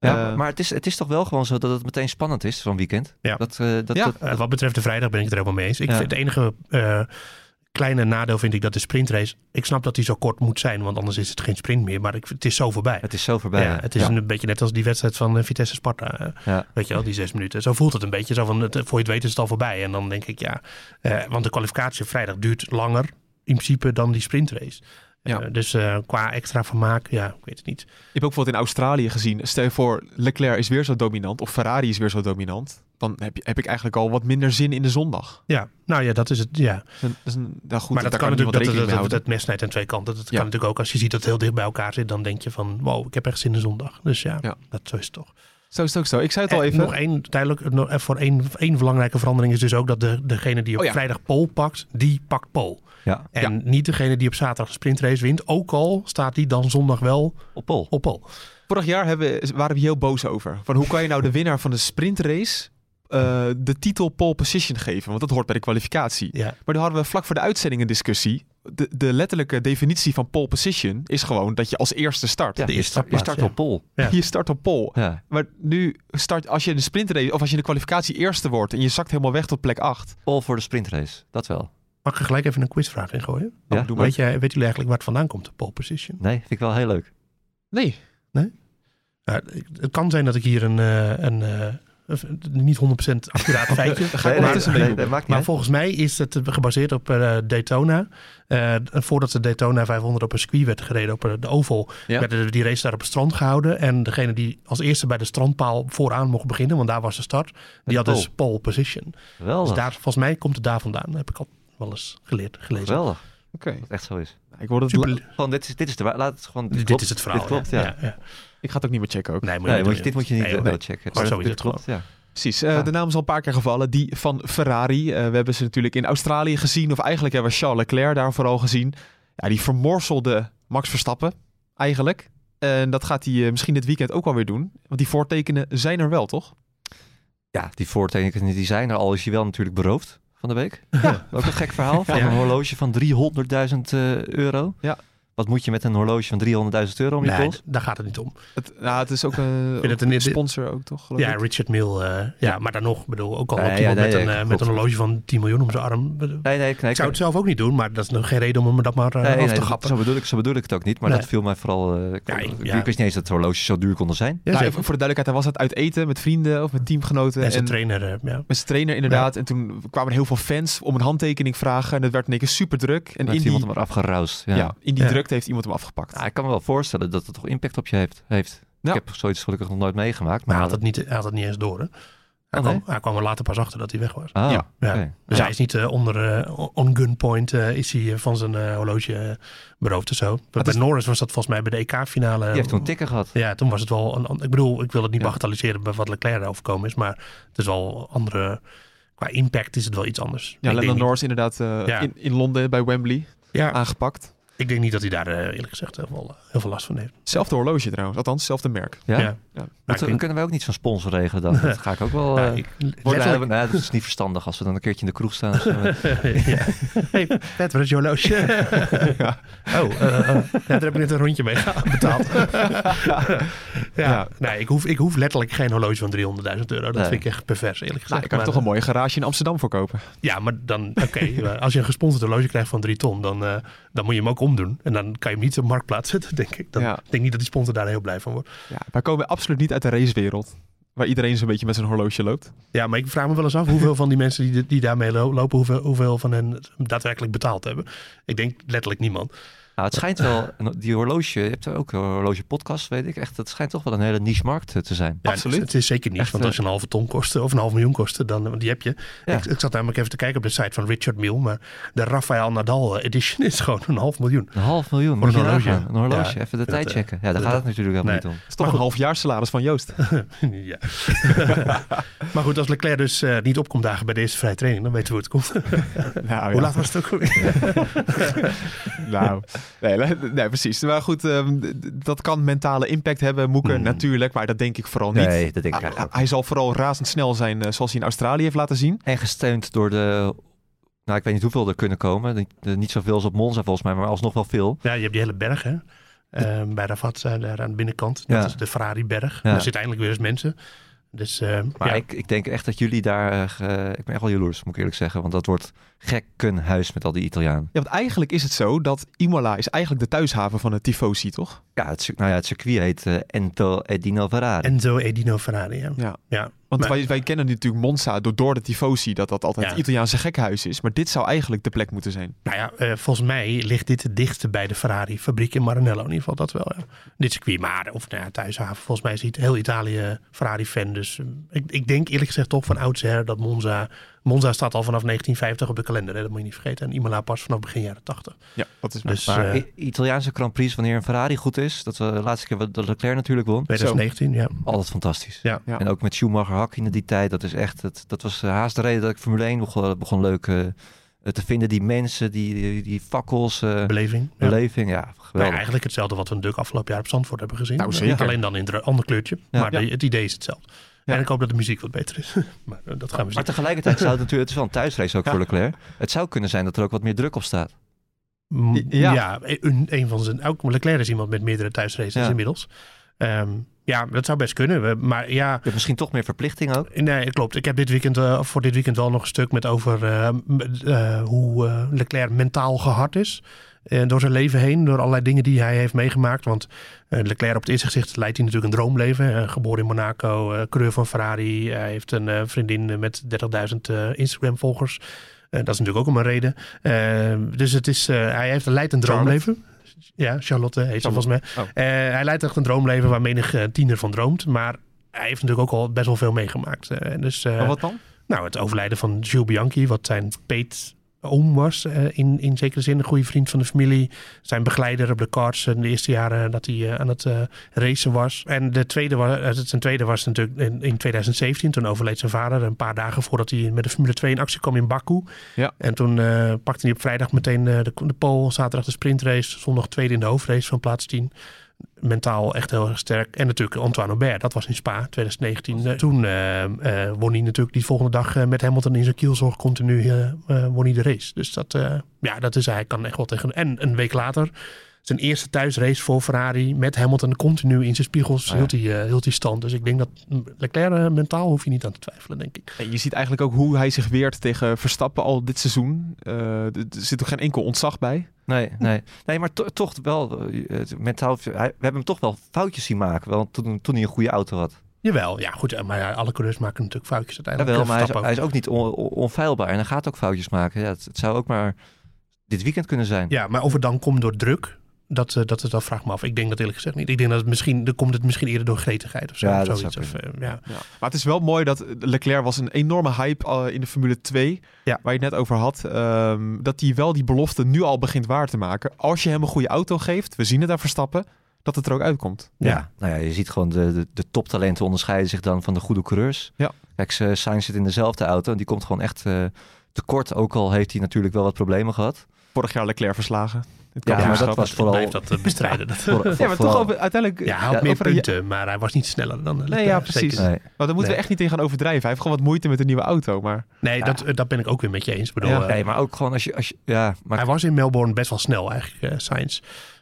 Ja, Eh, maar het is, het is toch wel gewoon zo dat het meteen spannend is zo'n weekend. Ja. Dat, eh, dat, Ja. dat- Eh, wat betreft de vrijdag ben ik het er helemaal mee eens. Ik Ja. vind het enige eh, kleine nadeel vind ik dat de sprintrace... Ik snap dat die zo kort moet zijn, want anders is het geen sprint meer. Maar ik, het is zo voorbij. het is zo voorbij. ja, het is ja. een beetje net als die wedstrijd van Vitesse Sparta. Ja. Weet je wel, die zes minuten. Zo voelt het een beetje. Zo van, het, voor je het weet is het al voorbij. En dan denk ik, ja... eh, want de kwalificatie op vrijdag duurt langer in principe dan die sprintrace. Ja. Eh, dus eh, qua extra vermaak, ja, ik weet het niet. Ik heb ook bijvoorbeeld in Australië gezien. Stel je voor, Leclerc is weer zo dominant of Ferrari is weer zo dominant. Dan heb, je, heb ik eigenlijk al wat minder zin in de zondag. Ja, nou ja, dat is het. Ja. Dat is een, dat is een- nou goed, maar dat kan natuurlijk, dat, dat, dat, mes snijdt aan twee kanten. Dat Ja. kan natuurlijk ook als je ziet dat het heel dicht bij elkaar zit, dan denk je van, wow, ik heb echt zin in zondag. Dus ja, Ja. dat zo is het toch. Zo is het ook zo. Ik zei het al En even. Nog één, duidelijk, nog, eh, voor één, één belangrijke verandering is dus ook dat de, degene die op Oh ja. vrijdag pol pakt, die pakt pol. Ja, En niet degene die op zaterdag de sprintrace wint, ook al staat die dan zondag wel op pol. op pol. Vorig jaar hebben, waren we heel boos over. Van hoe kan je nou de winnaar van de sprintrace eh, de titel pole position geven? Want dat hoort bij de kwalificatie. Ja. Maar dan hadden we vlak voor de uitzending een discussie. De, de letterlijke definitie van pole position is gewoon dat je als eerste start. Ja, de je, eerste start, je start ja. op pol. Ja. Je start op pole. Ja, Maar nu start, als je in de sprintrace of als je in de kwalificatie eerste wordt en je zakt helemaal weg tot plek 8. pol voor de sprintrace. Dat wel. Mag ik er gelijk even een quizvraag in gooien? Ja, doe. Weet, jij, weten jullie eigenlijk waar het vandaan komt, de pole position? Nee, vind ik wel heel leuk. Nee. Ja, het kan zijn dat ik hier een, eh, een, eh, een niet 100% accuraat [laughs] feitje. Nee, maar nee, tussen nee, mee. dat maakt niet Maar uit. volgens mij is het gebaseerd op eh, Daytona. Eh, voordat de Daytona 500 op een circuit werd gereden, op eh, de Oval, Ja. werden die race daar op het strand gehouden. En degene die als eerste bij de strandpaal vooraan mocht beginnen, want daar was de start, die had dus pole position. Dus Geweldig. daar, volgens mij komt het daar vandaan. Heb ik al wel eens geleerd, gelezen. Geweldig. Oké. Dat het echt zo is. Ik, word het Super. Gewoon, dit is, dit is de Laat het gewoon. Dit, klopt. is het verhaal. Dit klopt, ja. ja. ik ga het ook niet meer checken ook. Nee, moet je je, dit moet je niet Nee, wel nee. checken. Maar zo is het klopt, ja. Precies. Eh, Ja. De naam is al een paar keer gevallen. Die van Ferrari. Eh, we hebben ze natuurlijk in Australië gezien. Of eigenlijk hebben we Charles Leclerc daar vooral gezien. Ja, die vermorselde Max Verstappen. Eigenlijk. En dat gaat hij eh, misschien dit weekend ook wel weer doen. Want die voortekenen zijn er wel, toch? Ja, die voortekenen die zijn er al. Is hij wel natuurlijk beroofd van de week. Ja. Ook een gek verhaal van een horloge van 300.000 eh, euro. Ja. Wat moet je met een horloge van 300.000 euro om je Nee, pols? daar gaat het niet om. Het, nou, het is ook een, het een- sponsor ook, toch? Ja, ik? Richard Mill. eh, ja, maar dan nog, bedoel, ook al Nee, loopt ja, iemand nee, met, een, eh, met een horloge van 10 miljoen om zijn arm. bedoel, Nee, nee, nee. ik zou het zelf ook niet doen, maar dat is nog geen reden om me dat maar Nee, af nee, te gappen. zo, bedoel ik, zo bedoel ik het ook niet. Maar Nee. dat viel mij vooral... eh, ik, wist niet eens dat horloges zo duur konden zijn. Ja, Nou, voor de duidelijkheid, hij was het uit eten met vrienden of met teamgenoten. en zijn trainer, ja. met zijn trainer inderdaad. En toen kwamen er heel veel fans om een handtekening vragen. En het werd in één keer super druk. En in iemand hem eraf geroust. Ja. ja. in die Ja. Heeft iemand hem afgepakt. Ja, ik kan me wel voorstellen dat het toch impact op je heeft. heeft. Ja. Ik heb zoiets gelukkig nog nooit meegemaakt. Maar hij had, het niet, hij had het niet eens door. Hè? Hij, Oh, nee? kwam, hij kwam er later pas achter dat hij weg was. Ah, Ja. Dus Ja. hij is niet eh, onder uh, on gunpoint eh, is hij van zijn eh, horloge beroofd of zo. Bij is- Norris was dat volgens mij bij de EK-finale. Die heeft toen een tikken gehad. Ja, toen was het wel een, Ik bedoel, ik wil het niet Ja. bagatelliseren bij wat Leclerc overkomen is, maar het is wel andere. Qua impact is het wel iets anders. Ja, Lennon Norris inderdaad eh, Ja. in, in Londen bij Wembley ja, aangepakt. Ik denk niet dat hij daar eh, eerlijk gezegd heel veel, heel veel last van heeft. Zelfde horloge trouwens, althans, zelfde merk. Ja? Ja. Ja. Maar denk- kunnen wij ook niet zo'n sponsor regelen dan? [laughs] Dat ga ik ook wel... Ja, eh, ik- nee, dat is niet verstandig als we dan een keertje in de kroeg staan. Zo, [laughs] ja. Hey, Pet, wat is je horloge? [laughs] Oh, eh, eh, ja, daar heb ik net een rondje mee betaald. ja, Ja. Nee, ik hoef, ik hoef letterlijk geen horloge van 300.000 euro. Dat Nee. vind ik echt pervers, eerlijk gezegd. Nou, ik kan Maar, toch een mooie garage in Amsterdam voor kopen. Ja, maar dan, oké, als je een gesponsord horloge krijgt van 3 ton, dan, eh, dan moet je hem ook omdoen. En dan kan je hem niet op marktplaats zetten, denk ik. Dan Ja. ik denk niet dat die sponsor daar heel blij van wordt. Ja, wij komen absoluut niet uit de racewereld. Waar iedereen zo'n beetje met zijn horloge loopt. Ja, maar ik vraag me wel eens af hoeveel van die mensen die, die daarmee lo- lopen, hoeveel, hoeveel van hen daadwerkelijk betaald hebben. Ik denk letterlijk niemand. Nou, het schijnt wel, die horloge, je hebt ook een horloge podcast, weet ik echt. Het schijnt toch wel een hele niche markt eh, te zijn. Ja, Absoluut. Het, het is zeker niet, Echt, want als je een halve ton kost of een half miljoen kost, dan die heb je. Ja. Ik, ik zat namelijk even te kijken op de site van Richard Mille, maar de Rafael Nadal edition is gewoon een half miljoen. Een half miljoen, Voor een horloge. Een horloge, Ja, even de dat, tijd eh, checken. Ja, daar dat, gaat het eh, natuurlijk helemaal nee. niet om. Dat is toch een half jaar salaris van Joost. [laughs] ja. [laughs] maar goed, als Leclerc dus eh, niet opkomt dagen bij deze vrije training, dan weten we hoe het komt. [laughs] nou, Hoe laat was het ook alweer? Nou, nee, [laughs] nee, precies. Maar goed, ehm, dat kan mentale impact hebben, Moeke, Mm. natuurlijk. Maar dat denk ik vooral niet. Nee, dat denk ik Ah, eigenlijk ook. hij zal vooral razendsnel zijn, eh, zoals hij in Australië heeft laten zien. En gesteund door de, nou ik weet niet hoeveel er kunnen komen. Niet, eh, niet zoveel als op Monza volgens mij, maar alsnog wel veel. Ja, je hebt die hele berg, hè? Eh, bij Ravat, eh, daar aan de binnenkant. Dat Ja. is de Ferrari-berg. Ja. Daar zitten eindelijk weer eens mensen. Dus, eh, Maar ja. ik, ik denk echt dat jullie daar, eh, ik ben echt wel jaloers moet ik eerlijk zeggen. Want dat wordt gekkenhuis met al die Italianen. Ja, want eigenlijk is het zo dat Imola is eigenlijk de thuishaven van het Tifosi, toch? Ja, het, nou ja, het circuit heet eh, Ento Edino Ferrari. Enzo Edino Ferrari, ja. Ja. ja. Want Maar- wij, wij kennen natuurlijk Monza door, door de Tifosi, dat dat altijd Ja. het Italiaanse gekkenhuis is. Maar dit zou eigenlijk de plek moeten zijn. Nou ja, eh, volgens mij ligt dit het dichtste bij de Ferrari-fabriek in Maranello. In ieder geval dat wel, ja. Dit circuit, maar of nou ja, thuishaven. Volgens mij is het heel Italië Ferrari-fan. Dus eh, ik, ik denk eerlijk gezegd toch van oudsher dat Monza... Monza staat al vanaf 1950 op de kalender, hè? dat moet je niet vergeten. En Imola pas vanaf begin jaren 80. Ja, dat is Dus Maar eh, Italiaanse Grand Prix, wanneer een Ferrari goed is, dat we de laatste keer wat de Leclerc natuurlijk won, 2019, ja. altijd fantastisch. Ja. Ja. En ook met Schumacher Hakkinen in die tijd, dat is echt, het, dat was eh, haast de reden dat ik Formule 1 begon, begon leuk eh, te vinden. Die mensen, die, die, die fakkels, eh, Beleving. Ja. beleving, ja, Nou, geweldig. eigenlijk hetzelfde wat we natuurlijk afgelopen jaar op Zandvoort hebben gezien. Nou, Eh, zeker. Alleen dan in een ander kleurtje. Ja. Maar Ja. de- het idee is hetzelfde. Ja. En ik hoop dat de muziek wat beter is. [laughs] maar eh, dat gaan we zien. Maar tegelijkertijd zou het natuurlijk, het is wel een thuisrace ook Ja. voor Leclerc. Het zou kunnen zijn dat er ook wat meer druk op staat. Mm, Ja. Ja, een, een van zijn. Ook Leclerc is iemand met meerdere thuisraces inmiddels. Ehm, ja, dat zou best kunnen. Maar ja, Je hebt misschien toch meer verplichting ook. nee, klopt. Ik heb dit weekend, eh, voor dit weekend wel nog een stuk met over eh, hoe Leclerc mentaal gehard is. Eh, door zijn leven heen, door allerlei dingen die hij heeft meegemaakt. Want eh, Leclerc op het eerste gezicht leidt hij natuurlijk een droomleven. Geboren in Monaco, eh coureur van Ferrari. Hij heeft een vriendin met 30.000 eh, Instagram-volgers. Dat is natuurlijk ook om een reden. Dus het is, hij heeft, leidt een droomleven. Ja, Charlotte heet ze volgens mij. Oh. Hij leidt echt een droomleven waar menig tiener van droomt. Maar hij heeft natuurlijk ook al best wel veel meegemaakt. Dus, Maar wat dan? nou, het overlijden van Jules Bianchi, wat zijn peet oom was. eh, in, in zekere zin een goede vriend van de familie. Zijn begeleider op de karts in de eerste jaren dat hij eh, aan het eh, racen was. En de tweede was, zijn tweede was natuurlijk in, in 2017. Toen overleed zijn vader. Een paar dagen voordat hij met de Formule 2 in actie kwam in Baku. Ja. En toen pakte hij op vrijdag meteen de, de pole. Zaterdag de sprintrace. Zondag tweede in de hoofdrace van plaats 10 mentaal echt heel erg sterk. En natuurlijk Antoine Aubert, dat was in Spa 2019. Eh, toen eh, won hij natuurlijk die volgende dag eh, met Hamilton in zijn kielzorg continu won hij de race. Dus dat, ja, dat is hij kan echt wel tegen. En een week later zijn eerste thuisrace voor Ferrari met Hamilton continu in zijn spiegels ja. hield, hij, eh, hield hij stand. Dus ik denk dat Leclerc eh, mentaal hoef je niet aan te twijfelen, denk ik. En je ziet eigenlijk ook hoe hij zich weert tegen Verstappen al dit seizoen. Eh, er zit ook geen enkel ontzag bij. Nee, nee. nee maar to- toch wel, mentaal, hij- we hebben hem toch wel foutjes zien maken. Wel, toen, toen hij een goede auto had. Jawel, ja goed. Maar ja, alle coureurs maken natuurlijk foutjes uiteindelijk. Jawel, maar hij is, Verstappen hij is ook niet on- on- onfeilbaar en hij gaat ook foutjes maken. Ja, het, het zou ook maar dit weekend kunnen zijn. Ja, maar of het dan komt door druk, Dat, uh, dat, dat vraag me af. Ik denk dat eerlijk gezegd niet. Ik denk dat het misschien, dan komt het misschien eerder door gretigheid of zo. Ja, of dat zoiets. zou Of, uh, ja. Ja. Maar het is wel mooi dat Leclerc was een enorme hype uh, in de Formule 2, Ja. waar je het net over had. ehm, dat hij wel die belofte nu al begint waar te maken. Als je hem een goede auto geeft, we zien het daar Verstappen, dat het er ook uitkomt. Ja. Ja. nou ja, je ziet gewoon de, de, de toptalenten onderscheiden zich dan van de goede coureurs. Ja. Kijk, Sainz zit in dezelfde auto en die komt gewoon echt eh, tekort. Ook al heeft hij natuurlijk wel wat problemen gehad. Vorig jaar Leclerc verslagen. Het Ja, maar dat was vooral... Blijf dat eh, bestrijden. Dat, voor- voor- Ja, maar vooral- toch over, uiteindelijk... ja, hij had Ja, meer een- punten, maar hij was niet sneller dan. Nee, ja, precies. Nee. Maar daar moeten Nee. we echt niet in gaan overdrijven. Hij heeft gewoon wat moeite met een nieuwe auto. Maar Nee, Ja. dat, eh, dat ben ik ook weer met je eens. Ik bedoel, Ja. eh, nee, maar ook gewoon als je... Als je ja, maar, hij was in Melbourne best wel snel eigenlijk, eh Sainz.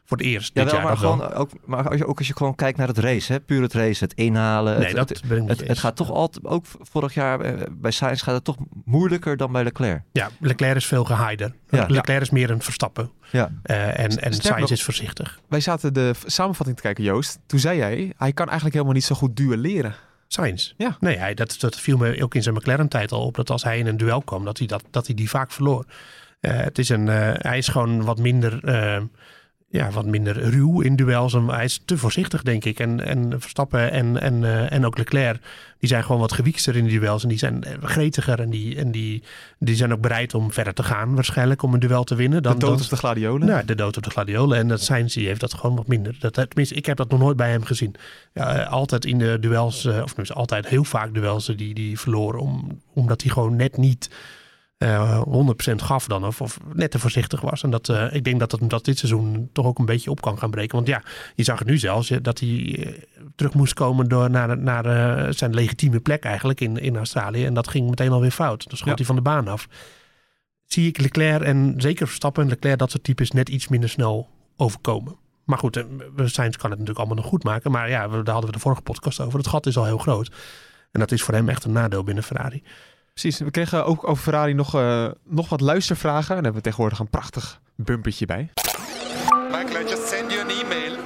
Voor het eerst ja, dit wel, jaar. maar, wel. gewoon, ook, maar als je, ook als je gewoon kijkt naar het race, hè, puur het race, het inhalen. Nee, het, dat het, ben ik met het, het gaat toch altijd, ook vorig jaar eh, bij Sainz gaat het toch moeilijker dan bij Leclerc. Ja, Leclerc is veel geheider. Ja. Leclerc is meer een verstappen. Ja. Eh, en en Sainz nog- is voorzichtig. wij zaten de samenvatting te kijken, Joost. Toen zei jij, hij kan eigenlijk helemaal niet zo goed duelleren. Sainz. Ja. Nee, hij, dat, dat viel me ook in zijn McLaren-tijd al op. Dat als hij in een duel kwam, dat hij, dat, dat hij die vaak verloor. Eh, het is een, eh, hij is gewoon wat minder, eh, ja, wat minder ruw in duels. En Hij is te voorzichtig, denk ik. En, en Verstappen en, en, eh, en ook Leclerc, die zijn gewoon wat gewiekster in die duels. En die zijn eh, gretiger en, die, en die, die zijn ook bereid om verder te gaan waarschijnlijk om een duel te winnen. Dan, de dood dan, of de gladiolen. nou, de dood op de gladiolen. En dat Sainz die heeft dat gewoon wat minder. Dat, tenminste, ik heb dat nog nooit bij hem gezien. Ja, eh, altijd in de duels, of tenminste altijd heel vaak duels eh, die, die verloren. Om, omdat hij gewoon net niet eh 100% gaf dan. Of, of net te voorzichtig was. En dat, eh, ik denk dat, dat dat dit seizoen toch ook een beetje op kan gaan breken. Want ja, je zag het nu zelfs. eh, Dat hij eh, terug moest komen door naar, naar zijn legitieme plek eigenlijk in, in Australië. En dat ging meteen alweer fout. Dan schoot Ja. hij van de baan af zie ik Leclerc en zeker Verstappen en Leclerc dat soort types net iets minder snel overkomen. Maar goed, Sainz kan het natuurlijk allemaal nog goed maken. Maar ja, daar hadden we de vorige podcast over. Het gat is al heel groot. En dat is voor hem echt een nadeel binnen Ferrari. Precies. We kregen ook over Ferrari nog, eh, nog wat luistervragen. En daar hebben we tegenwoordig een prachtig bumpertje bij. Michael, I just send you an email.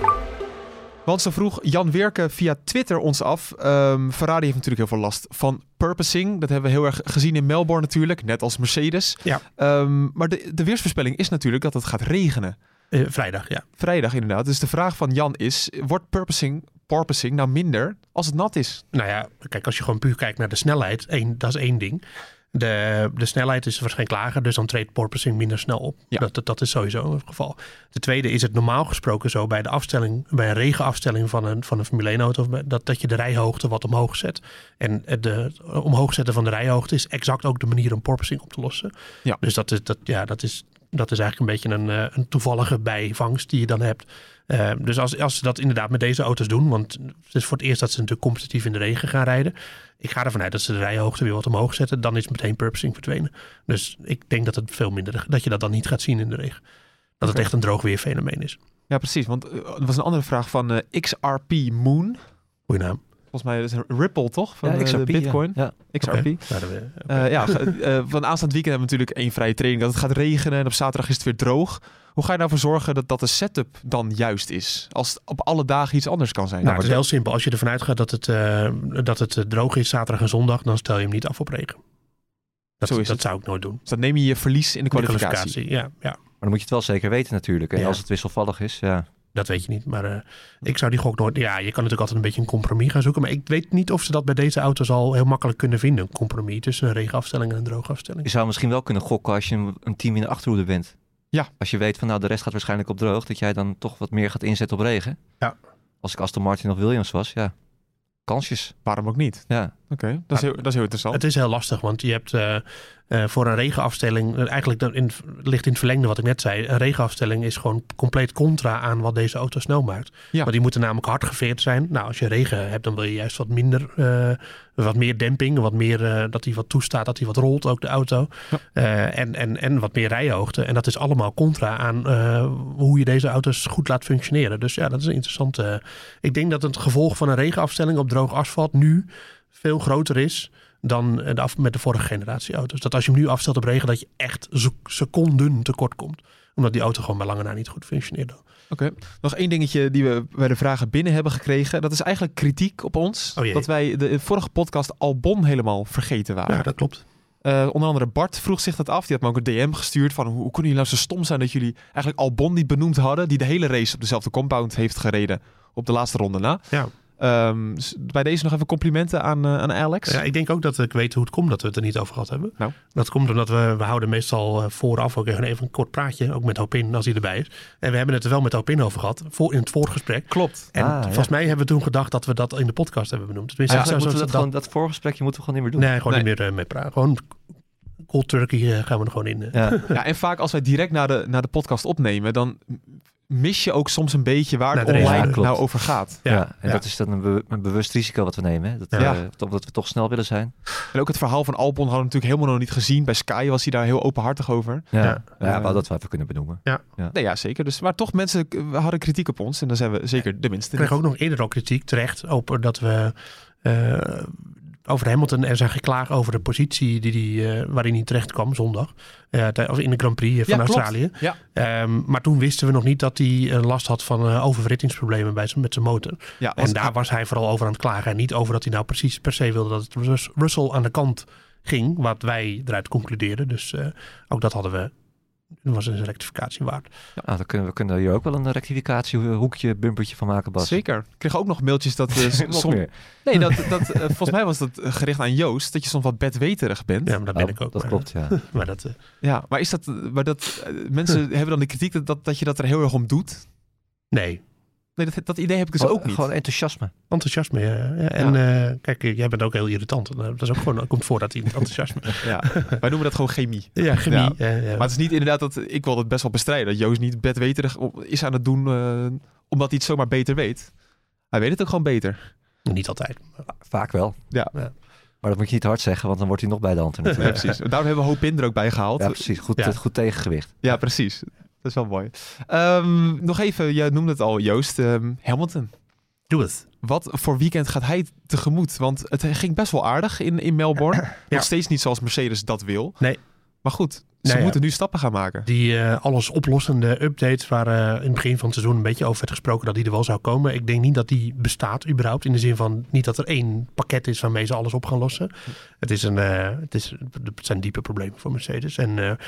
Want zo vroeg Jan Weerke via Twitter ons af. Ehm, Ferrari heeft natuurlijk heel veel last van purposing. Dat hebben we heel erg gezien in Melbourne natuurlijk. Net als Mercedes. Ja. Ehm, maar de, de weersvoorspelling is natuurlijk dat het gaat regenen. Eh, vrijdag, ja. Vrijdag inderdaad. Dus de vraag van Jan is... Wordt purposing, porpoising nou minder als het nat is? Nou ja, kijk, als je gewoon puur kijkt naar de snelheid, één, dat is één ding. De, de snelheid is waarschijnlijk lager, dus dan treedt porpoising minder snel op. Ja. Dat, dat, is sowieso het geval. De tweede is het normaal gesproken zo bij de afstelling, bij een regenafstelling van een, van een Formule 1 auto, dat, dat je de rijhoogte wat omhoog zet. En het de, omhoog zetten van de rijhoogte is exact ook de manier om porpoising op te lossen. Ja. Dus dat is, dat, ja, dat is, dat is eigenlijk een beetje een, eh, een toevallige bijvangst die je dan hebt. Eh, dus als, als ze dat inderdaad met deze auto's doen, want het is voor het eerst dat ze natuurlijk competitief in de regen gaan rijden. Ik ga ervan uit dat ze de rijhoogte weer wat omhoog zetten. Dan is meteen purposing verdwenen. Dus ik denk dat het veel minder, dat je dat dan niet gaat zien in de regen. Dat het echt een droogweerfenomeen is. Ja, precies. Want eh, er was een andere vraag van XRP Moon. Goeie naam. Volgens mij is het een Ripple, toch? Van Ja, eh, XRP, de ja. Bitcoin. Ja. XRP. Eh, oké. Eh, ja, eh, van aanstaand weekend hebben we natuurlijk één vrije training. Dat het gaat regenen en op zaterdag is het weer droog. Hoe ga je nou voor zorgen dat, dat de setup dan juist is? Als het op alle dagen iets anders kan zijn. nou, het is heel simpel. Als je ervan uitgaat dat het, eh, dat het droog is zaterdag en zondag, dan stel je hem niet af op regen. Dat, Zo is dat het. zou ik nooit doen. Dus dan neem je je verlies in de De kwalificatie. Ja, ja, Maar dan moet je het wel zeker weten natuurlijk. En Ja. als het wisselvallig is, ja. Dat weet je niet. Maar eh, ik zou die gok nooit... Ja, je kan natuurlijk altijd een beetje een compromis gaan zoeken. Maar ik weet niet of ze dat bij deze auto's al heel makkelijk kunnen vinden. Een compromis tussen een regenafstelling en een droogafstelling. Je zou misschien wel kunnen gokken als je een, een team in de achterhoede bent. Ja. Als je weet van nou de rest gaat waarschijnlijk op droog, dat jij dan toch wat meer gaat inzetten op regen. Ja. Als ik Aston Martin of Williams was, ja. Kansjes. Waarom ook niet? Ja. Oké, dat, is heel- dat is heel interessant. Het is heel lastig, want je hebt eh, eh, voor een regenafstelling... eh, eigenlijk in, ligt in het verlengde wat ik net zei. Een regenafstelling is gewoon compleet contra aan wat deze auto snel maakt. Ja. Want die moeten namelijk hard geveerd zijn. Nou, als je regen hebt, dan wil je juist wat minder... wat meer demping, wat meer dat hij wat toestaat, dat hij wat rolt, ook de auto. Ja. En, en, en wat meer rijhoogte. En dat is allemaal contra aan hoe je deze auto's goed laat functioneren. Dus ja, dat is een interessante. ik denk dat het gevolg van een regenafstelling op droog asfalt nu veel groter is dan de af, met de vorige generatie auto's. Dat als je hem nu afstelt op regen, dat je echt se- seconden tekort komt. Omdat die auto gewoon bij lange na niet goed functioneerde. Oké. Nog één dingetje die we bij de vragen binnen hebben gekregen. Dat is eigenlijk kritiek op ons. Oh dat wij de vorige podcast Albon helemaal vergeten waren. Ja, dat klopt. Eh, onder andere Bart vroeg zich dat af. Die had me ook een DM gestuurd van hoe, hoe kunnen jullie nou zo stom zijn dat jullie eigenlijk Albon niet benoemd hadden, die de hele race op dezelfde compound heeft gereden op de laatste ronde na. Ja. Ehm, bij deze nog even complimenten aan, eh, aan Alex. Ja, ik denk ook dat ik weet hoe het komt dat we het er niet over gehad hebben. Nou. Dat komt omdat we, we houden meestal eh, vooraf ook even een kort praatje, ook met Hopin als hij erbij is. En we hebben het er wel met Hopin over gehad, voor, in het voorgesprek. Klopt. En Ah, ja. volgens mij hebben we toen gedacht dat we dat in de podcast hebben benoemd. Tenminste, Ja, moeten we zo- dat, gewoon, dat voorgesprekje moeten we gewoon niet meer doen. Nee, gewoon Nee. niet meer eh, mee praten. Gewoon cold turkey gaan we er gewoon in. Ja. [laughs] Ja, en vaak als wij direct naar de, naar de podcast opnemen, dan mis je ook soms een beetje waar Naar het de online. Ja, nou over gaat. Ja, Ja, en ja. dat is dan een, be- een bewust risico wat we nemen. Hè? Dat, Ja. eh, omdat we toch snel willen zijn. En ook het verhaal van Albon hadden we natuurlijk helemaal nog niet gezien. Bij Sky was hij daar heel openhartig over. Ja, Ja. ja. we hadden dat wel even kunnen benoemen. Nee, ja, zeker. Dus, maar toch, mensen hadden kritiek op ons. En dan zijn we zeker de minste. Ik kreeg ook nog eerder al kritiek terecht op dat we eh, over Hamilton er zijn geklaagd over de positie die die, eh, waarin hij terecht kwam zondag. Of in de Grand Prix eh, van Ja. Australië. Ja. Ehm, maar toen wisten we nog niet dat hij last had van oververhittingsproblemen bij zijn, met zijn motor. Ja, En daar was hij vooral over aan het klagen. En niet over dat hij nou precies per se wilde dat het Rus- Russell aan de kant ging. Wat wij eruit concludeerden. Dus ook dat hadden we. Dat was een rectificatie waard. Nou, dan kunnen we kunnen hier ook wel een rectificatiehoekje, bumpertje van maken, Bas. Zeker. Ik kreeg ook nog mailtjes dat... [laughs] eh, Nog som- meer. Nee, dat, dat, eh, volgens mij was dat eh, gericht aan Joost. Dat je soms wat bedweterig bent. Ja, maar dat ben Oh, ik ook. Dat maar, klopt, ja. [laughs] Maar dat, eh, Ja, maar is dat... eh, Maar dat eh, mensen [laughs] hebben dan de kritiek dat, dat, dat je dat er heel erg om doet. nee, Nee, dat, dat idee heb ik dus Gewoon- ook niet. Gewoon enthousiasme. enthousiasme. ja. Ja, En eh, kijk, jij bent ook heel irritant. Eh, Dat is ook gewoon, komt voor dat hij enthousiasme. [laughs] Ja, wij noemen dat gewoon chemie. ja, chemie. Ja. eh, ja. Maar het is niet inderdaad dat... Ik wil het best wel bestrijden. Dat Joost niet bedweterig is aan het doen... eh, omdat hij het zomaar beter weet. Hij weet het ook gewoon beter. Niet altijd. Vaak wel. Ja. Ja. Maar dat moet je niet hard zeggen, want dan wordt hij nog bij de hand. [laughs] Ja, natuurlijk. precies. Daarom hebben we Hoop er ook bij gehaald. Ja, precies. Goed, Ja. eh, goed tegengewicht. Ja, precies. Dat is wel mooi. Ehm, nog even, jij noemde het al, Joost. ehm, Hamilton. Doe het. Wat voor weekend gaat hij tegemoet? Want het ging best wel aardig in, in Melbourne. [clears throat] Nog steeds niet zoals Mercedes dat wil. Nee. Maar goed, ze ja. moeten nu stappen gaan maken. Die eh, alles oplossende updates waar eh, in het begin van het seizoen een beetje over werd gesproken dat die er wel zou komen. Ik denk niet dat die bestaat überhaupt. In de zin van niet dat er één pakket is waarmee ze alles op gaan lossen. Het, is een, eh, het, is, het zijn diepe problemen voor Mercedes. En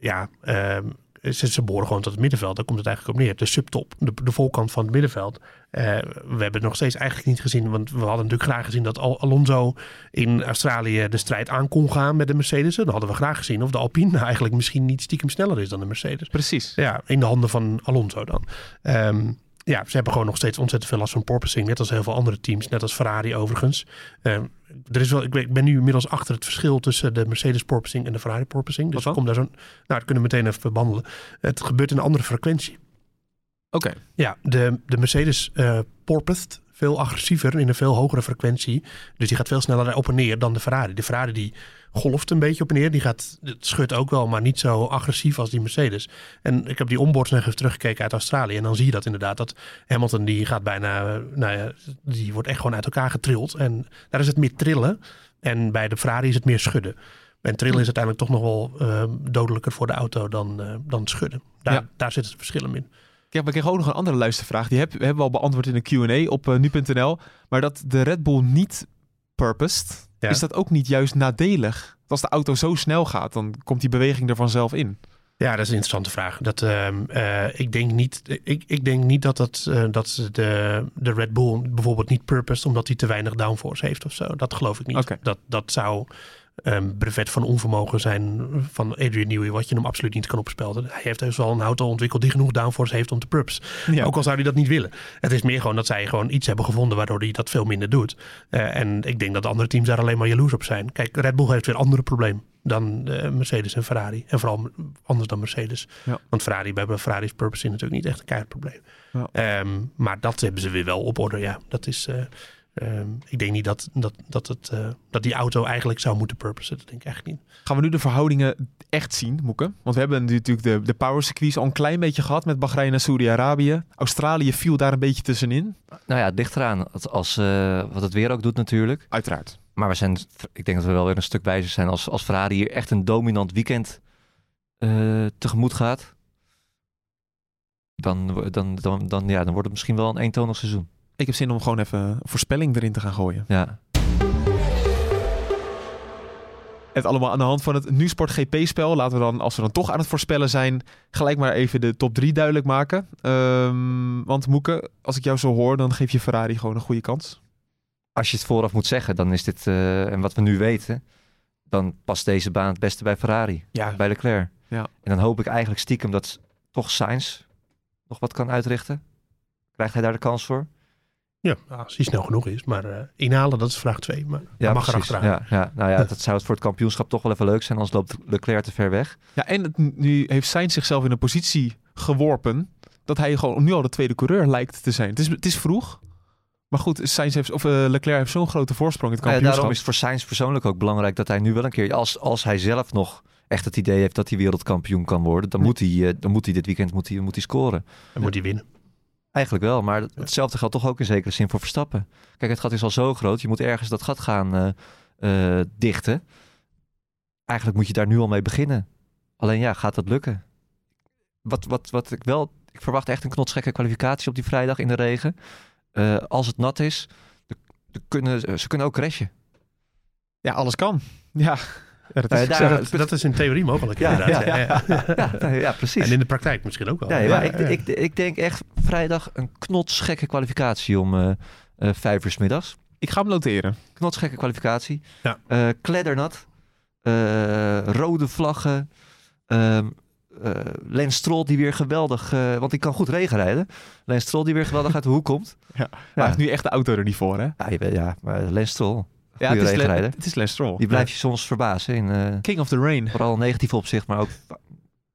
ja, ehm, ze, ze behoren gewoon tot het middenveld. Daar komt het eigenlijk op neer. De subtop, de, de voorkant van het middenveld. Eh, we hebben het nog steeds eigenlijk niet gezien. Want we hadden natuurlijk graag gezien dat Al- Alonso in Australië de strijd aan kon gaan met de Mercedes. Dan hadden we graag gezien of de Alpine [laughs] eigenlijk misschien niet stiekem sneller is dan de Mercedes. Precies. Ja, in de handen van Alonso dan. Ehm, ja, ze hebben gewoon nog steeds ontzettend veel last van porpoising. Net als heel veel andere teams. Net als Ferrari overigens. Ehm, er is wel, ik, ben, nu inmiddels achter het verschil tussen de Mercedes porpoising en de Ferrari porpoising. Dus kom daar zo. Nou, dat kunnen we meteen even behandelen. Het gebeurt in een andere frequentie. Oké. Ja, de, de Mercedes eh porpoist veel agressiever in een veel hogere frequentie. Dus die gaat veel sneller op en neer dan de Ferrari. De Ferrari die golft een beetje op en neer. Die gaat, het schudt ook wel, maar niet zo agressief als die Mercedes. En ik heb die onboards nog even teruggekeken uit Australië. En dan zie je dat inderdaad. Dat Hamilton die gaat bijna, nou ja, die wordt echt gewoon uit elkaar getrild. En daar is het meer trillen. En bij de Ferrari is het meer schudden. En trillen is uiteindelijk toch nog wel eh, dodelijker voor de auto dan, eh, dan schudden. Daar, Ja. daar zit het verschil in. Ja, ik kreeg ook nog een andere luistervraag. Die heb, hebben we al beantwoord in een Q&A op eh, nu.nl. Maar dat de Red Bull niet purposed, Ja. is dat ook niet juist nadelig? Als de auto zo snel gaat, dan komt die beweging er vanzelf in. Ja, dat is een interessante vraag. Dat, ehm, eh, ik, denk niet, ik, ik denk niet dat, dat, eh, dat ze de, de Red Bull bijvoorbeeld niet purposed omdat hij te weinig downforce heeft of zo. Dat geloof ik niet. Oké. Dat, dat zou een brevet van onvermogen zijn van Adrian Newey, wat je hem absoluut niet kan opspelden. Hij heeft dus wel een auto ontwikkeld die genoeg downforce heeft om te. Ja. Ook al zou hij dat niet willen. Het is meer gewoon dat zij gewoon iets hebben gevonden waardoor hij dat veel minder doet. Eh, en ik denk dat de andere teams daar alleen maar jaloers op zijn. Kijk, Red Bull heeft weer andere probleem dan eh, Mercedes en Ferrari. En vooral anders dan Mercedes. Ja. Want Ferrari, bij Ferrari's purpose is natuurlijk niet echt een keihard probleem. Ja. Ehm, maar dat hebben ze weer wel op orde. Ja, dat is. eh, ehm, ik denk niet dat, dat, dat, het, eh, dat die auto eigenlijk zou moeten purposen. Dat denk ik eigenlijk niet. Gaan we nu de verhoudingen echt zien, Moeke? Want we hebben natuurlijk de, de power circuits al een klein beetje gehad met Bahrein en Saudi-Arabië. Australië viel daar een beetje tussenin. Nou ja, eraan. Als, als, eh, wat het weer ook doet natuurlijk. Uiteraard. Maar we zijn, ik denk dat we wel weer een stuk wijzer zijn als, als Ferrari hier echt een dominant weekend eh, tegemoet gaat. Dan, dan, dan, dan, ja, dan wordt het misschien wel een eentonig seizoen. Ik heb zin om gewoon even een voorspelling erin te gaan gooien. Ja. Het allemaal aan de hand van het NuSport GP-spel. Laten we dan, als we dan toch aan het voorspellen zijn, gelijk maar even de top 3 duidelijk maken. Ehm, want Moeke, als ik jou zo hoor, dan geef je Ferrari gewoon een goede kans. Als je het vooraf moet zeggen, dan is dit, eh, en wat we nu weten, dan past deze baan het beste bij Ferrari, Ja, bij Leclerc. Ja. En dan hoop ik eigenlijk stiekem dat toch Sainz nog wat kan uitrichten. Krijgt hij daar de kans voor? Ja, als hij snel genoeg is. Maar eh, inhalen, dat is vraag 2. Maar Ja, mag er precies. achteraan. Ja, ja, nou ja, [laughs] dat zou het voor het kampioenschap toch wel even leuk zijn, anders loopt Leclerc te ver weg. ja en het, nu heeft Sainz zichzelf in een positie geworpen dat hij gewoon nu al de tweede coureur lijkt te zijn. Het is, het is vroeg. Maar goed, Sainz heeft, of, eh, Leclerc heeft zo'n grote voorsprong in het Nou ja, kampioenschap. daarom is het voor Sainz persoonlijk ook belangrijk dat hij nu wel een keer, als, als hij zelf nog echt het idee heeft dat hij wereldkampioen kan worden, dan, moet, hij, eh, dan moet hij dit weekend moet hij, moet hij scoren. Dan moet hij winnen. Eigenlijk wel, maar hetzelfde geldt toch ook in zekere zin voor Verstappen. Kijk, het gat is al zo groot, je moet ergens dat gat gaan eh, eh, dichten. Eigenlijk moet je daar nu al mee beginnen. Alleen ja, gaat dat lukken? Wat, wat, wat ik wel, ik verwacht echt een knotsgekke kwalificatie op die vrijdag in de regen. Eh, als het nat is, de, de kunnen, ze kunnen ook crashen. Ja, alles kan. Ja, ja dat is, ik daar- zeg Dat, is in theorie mogelijk. Ja, inderdaad. ja, Ja, ja. Ja, nee, ja precies. En in de praktijk misschien ook wel. Ja, Ja, maar ja, ik, ja. Ik, ik denk echt vrijdag een knotsgekke kwalificatie om eh eh, vijf uur 's middags. ik ga hem noteren. Knotsgekke kwalificatie. Ja. Eh, kleddernat. Eh, rode vlaggen. Ehm eh, Lens Stroll die weer geweldig... eh, want die kan goed regenrijden. Lens Stroll die weer geweldig uit de hoek komt. [laughs] Maar hij heeft nu echt de auto er niet voor, hè? Ja, je weet- ja maar Lens Stroll. Ja, het is, Le- het is Lance Stroll. Die blijft je soms verbazen. In, eh, King of the Rain. vooral negatief opzicht, maar ook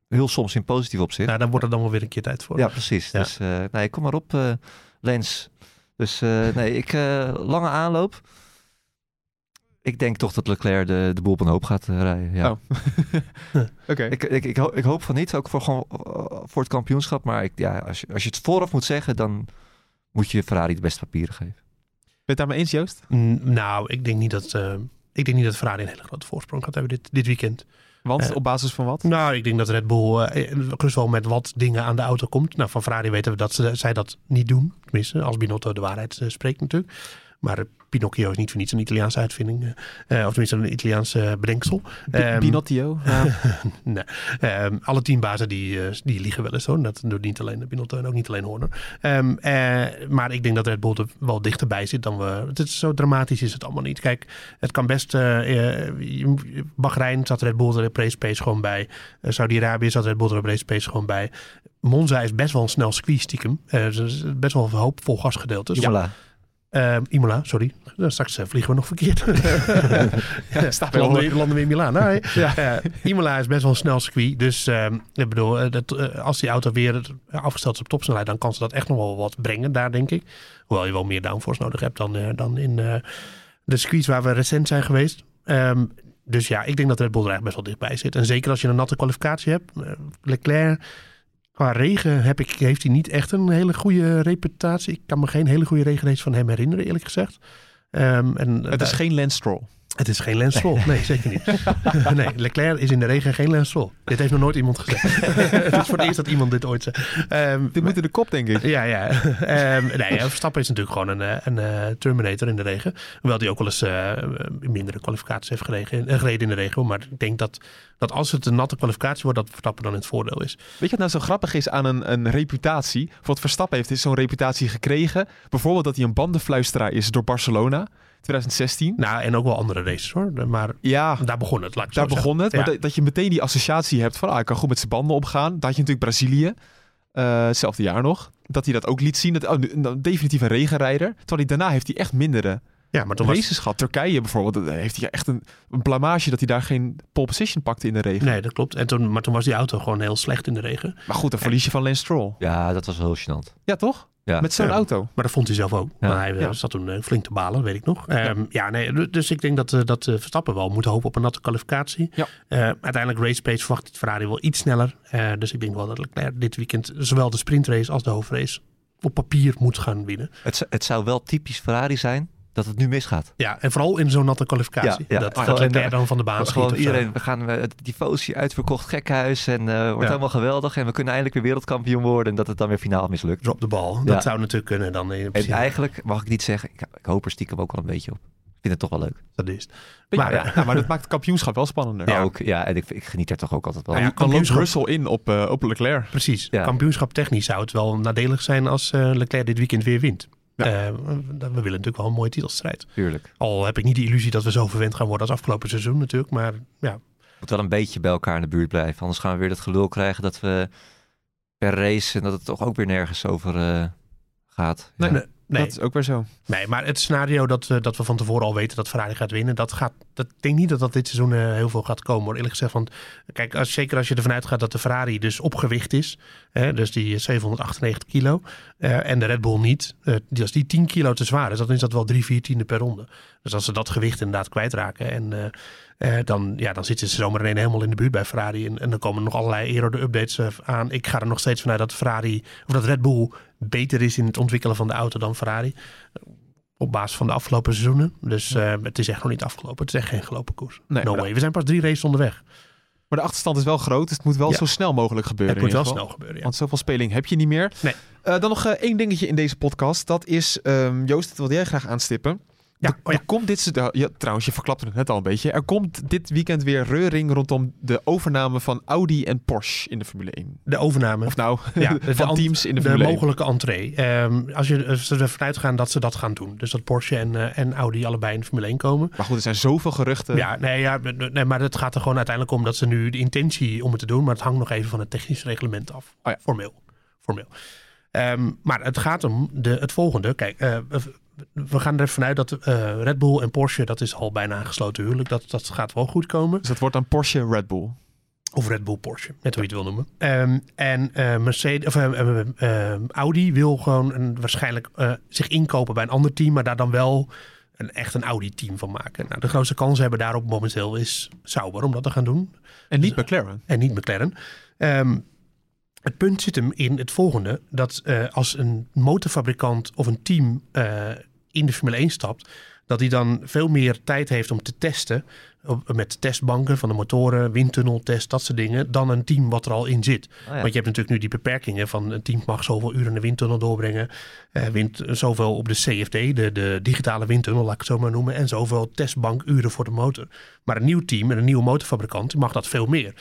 heel soms in positief opzicht. Nou, dan wordt er dan wel weer een keer tijd voor. Ja, precies. Ja. Dus eh, nee, kom maar op, eh, Lens. Dus eh, nee, ik eh, lange aanloop. Ik denk toch dat Leclerc de, de boel op een hoop gaat rijden. Ja. Oh. [laughs] Oké. Ik, ik, ik, ho- ik hoop van niet, ook voor, gewoon, voor het kampioenschap. Maar ik, ja, als, je, als je het vooraf moet zeggen, dan moet je Ferrari de beste papieren geven. Ben je het daarmee eens, Joost? Mm, Nou, ik denk niet dat, eh, ik denk niet dat Ferrari een hele grote voorsprong gaat hebben dit, dit weekend. Want Eh, op basis van wat? Nou, ik denk dat Red Bull gerust wel met wat dingen aan de auto komt. Nou, van Ferrari weten we dat ze, zij dat niet doen. Tenminste, als Binotto de waarheid spreekt natuurlijk. Maar eh, Pinocchio is niet voor niets een Italiaanse uitvinding. eh, eh, of tenminste een Italiaanse bedenksel. Ehm, Pinocchio. [laughs] nee. Ehm, alle teambazen die, eh, die liegen wel eens hoor. Dat doet niet alleen Binotto en ook niet alleen Horner. Ehm, eh, maar ik denk dat Red Bull er wel dichterbij zit dan we... Het is, zo dramatisch is het allemaal niet. Kijk, het kan best... je- Bahrein zat Red Bull er op race pace gewoon bij. Saudi-Arabië zat Red Bull er op race pace gewoon bij. Monza is best wel een snel circuit stiekem. Is best wel een hoop vol gasgedeeltes. Imola. Ehm, Imola, sorry. Nou, straks eh, vliegen we nog verkeerd. [laughs] ja, Staat landen, we, landen we in Milaan. Nee, Ja. eh, Imola is best wel een snel circuit. Dus ehm, ik bedoel, eh, dat, eh, als die auto weer afgesteld is op topsnelheid, dan kan ze dat echt nog wel wat brengen daar, denk ik. Hoewel je wel meer downforce nodig hebt dan, eh, dan in eh, de circuits waar we recent zijn geweest. Ehm, dus ja, ik denk dat Red Bull er best wel dichtbij zit. En zeker als je een natte kwalificatie hebt. eh, Leclerc, qua regen heb ik, heeft hij niet echt een hele goede reputatie. Ik kan me geen hele goede regenrace van hem herinneren, eerlijk gezegd. Ehm, en, Het is geen Lance Stroll. Het is geen Lance Stroll. Nee, zeker niet. [laughs] nee, Leclerc is in de regen geen Lance Stroll. Dit heeft nog nooit iemand gezegd. [laughs] het is voor het eerst dat iemand dit ooit zegt. Ehm, Dit moet in de kop, denk ik. ja, ja. Ehm, nee, ja, Verstappen is natuurlijk gewoon een, eh, een eh, Terminator in de regen. Hoewel hij ook wel eens eh, mindere kwalificaties heeft gereden, eh, gereden in de regen. Maar ik denk dat, dat als het een natte kwalificatie wordt, dat Verstappen dan in het voordeel is. Weet je wat nou zo grappig is aan een, een reputatie? Voor wat Verstappen heeft is zo'n reputatie gekregen. Bijvoorbeeld dat hij een bandenfluisteraar is door Barcelona 2016. Nou, en ook wel andere races hoor. Maar Ja, daar begon het, laat ik daar zo begon het. Maar dat, dat je meteen die associatie hebt van... Ah, hij kan goed met zijn banden opgaan. Daar had je natuurlijk Brazilië. eh, hetzelfde jaar nog. Dat hij dat ook liet zien. Dat, oh, nou, definitief een regenrijder. Terwijl hij, daarna heeft hij echt mindere Ja, maar toen was, races gehad. Turkije bijvoorbeeld. daar heeft hij echt een, een blamage dat hij daar geen pole position pakte in de regen. Nee, dat klopt. En toen, maar toen was die auto gewoon heel slecht in de regen. Maar goed, dan verlies je van Lance Stroll. Ja, dat was wel heel gênant. Ja, toch? Ja. Met zo'n Ja. auto. Maar dat vond hij zelf ook. Ja. Maar hij eh, Ja. zat toen eh, flink te balen, weet ik nog. Ehm, ja. nee, du- dus ik denk dat, eh, dat Verstappen wel moet hopen op een natte kwalificatie. Ja. Eh, uiteindelijk race pace verwacht het Ferrari wel iets sneller. Eh, dus ik denk wel dat Leclerc dit weekend zowel de sprintrace als de hoofdrace op papier moet gaan winnen. Het, het zou wel typisch Ferrari zijn dat het nu misgaat. Ja, en vooral in zo'n natte kwalificatie. Ja, ja. Dat, Ah, dat ja. Leclerc dan van de baan Dat schiet. gewoon of zo. iedereen, we gaan eh, die Tifosi uitverkocht gekhuis en eh wordt Ja. helemaal geweldig. En we kunnen eindelijk weer wereldkampioen worden en dat het dan weer finaal mislukt. Drop de bal. Ja. Dat zou natuurlijk kunnen dan. In En eigenlijk mag ik niet zeggen, ik, ik hoop er stiekem ook wel een beetje op. Ik vind het toch wel leuk. Dat is het. Maar, Maar, ja, ja, maar dat maakt het kampioenschap wel spannender. Ja, ook, ja en ik, ik geniet er toch ook altijd wel. Nou ja, Dan loopt kampioenschap- Russell in op, eh, op Leclerc. Precies. Ja. Kampioenschap technisch zou het wel nadelig zijn als eh, Leclerc dit weekend weer wint. Ja. Eh, we willen natuurlijk wel een mooie titelstrijd. Tuurlijk. Al heb ik niet de illusie dat we zo verwend gaan worden als afgelopen seizoen natuurlijk. Maar ja, moet wel een beetje bij elkaar in de buurt blijven. Anders gaan we weer dat gelul krijgen dat we per race en dat het toch ook weer nergens over eh, gaat. Nee, Ja. nee, nee, Dat is ook weer zo. nee, maar het scenario dat, eh, dat we van tevoren al weten dat Ferrari gaat winnen, dat gaat, dat, ik denk niet dat dat dit seizoen eh, heel veel gaat komen. Hoor. Eerlijk gezegd, want kijk, als, zeker als je ervan uitgaat dat de Ferrari dus op gewicht is, hè, dus die 798 kilo, eh, en de Red Bull niet, eh, die, als die 10 kilo te zwaar is, dan is dat wel drie, vier tiende per ronde. Dus als ze dat gewicht inderdaad kwijtraken en eh, eh, dan, ja, dan zitten ze zomaar ineens helemaal in de buurt bij Ferrari. En, en dan komen er nog allerlei aero-updates eh, aan. Ik ga er nog steeds vanuit dat Ferrari, of dat Red Bull beter is in het ontwikkelen van de auto dan Ferrari. Op basis van de afgelopen seizoenen. Dus eh, het is echt nog niet afgelopen. Het is echt geen gelopen koers. Nee, no way. We zijn pas drie races onderweg. Maar de achterstand is wel groot, dus het moet wel Ja. zo snel mogelijk gebeuren. het moet wel snel gebeuren. Ja. Want zoveel speling heb je niet meer. Nee. Eh, dan nog eh, één dingetje in deze podcast. Dat is, ehm, Joost, dat wilde jij graag aanstippen. Ja, Er, oh ja. komt dit, ja, trouwens, je verklapte het net al een beetje. Er komt dit weekend weer reuring rondom de overname van Audi en Porsche in de Formule 1. De overname. Of nou, Ja, de [laughs] van teams in de de Formule 1. mogelijke entree. Ehm, als je als ze ervan uitgaan dat ze dat gaan doen. Dus dat Porsche en, eh, en Audi allebei in de Formule 1 komen. Maar goed, er zijn zoveel geruchten. Ja, nee, ja, nee, maar het gaat er gewoon uiteindelijk om dat ze nu de intentie om het te doen. Maar het hangt nog even van het technisch reglement af. Oh ja. Formeel. Formeel. Ehm, maar het gaat om de, het volgende. Kijk, eh, we- gaan er vanuit dat eh, Red Bull en Porsche, dat is al bijna een gesloten huwelijk. Dat, dat gaat wel goed komen. Dus dat wordt dan Porsche Red Bull. Of Red Bull Porsche, net hoe je het wil noemen. Ehm, en eh, Mercedes, of, eh, Audi wil gewoon een, waarschijnlijk zich inkopen bij een ander team, maar daar dan wel een, echt een Audi-team van maken. Nou, de grootste kans hebben daarop momenteel is Sauber om dat te gaan doen. En niet McLaren. En niet McLaren. Ehm, het punt zit hem in het volgende: dat als een motorfabrikant of een team in de Formule 1 stapt, dat hij dan veel meer tijd heeft om te testen. Op, met testbanken van de motoren, windtunneltest, dat soort dingen. Dan een team wat er al in zit. Oh ja. Want je hebt natuurlijk nu die beperkingen van een team mag zoveel uren in de windtunnel doorbrengen. eh wind, zoveel op de CFD, de, de digitale windtunnel, laat ik het zo maar noemen. En zoveel testbankuren voor de motor. Maar een nieuw team en een nieuwe motorfabrikant die mag dat veel meer.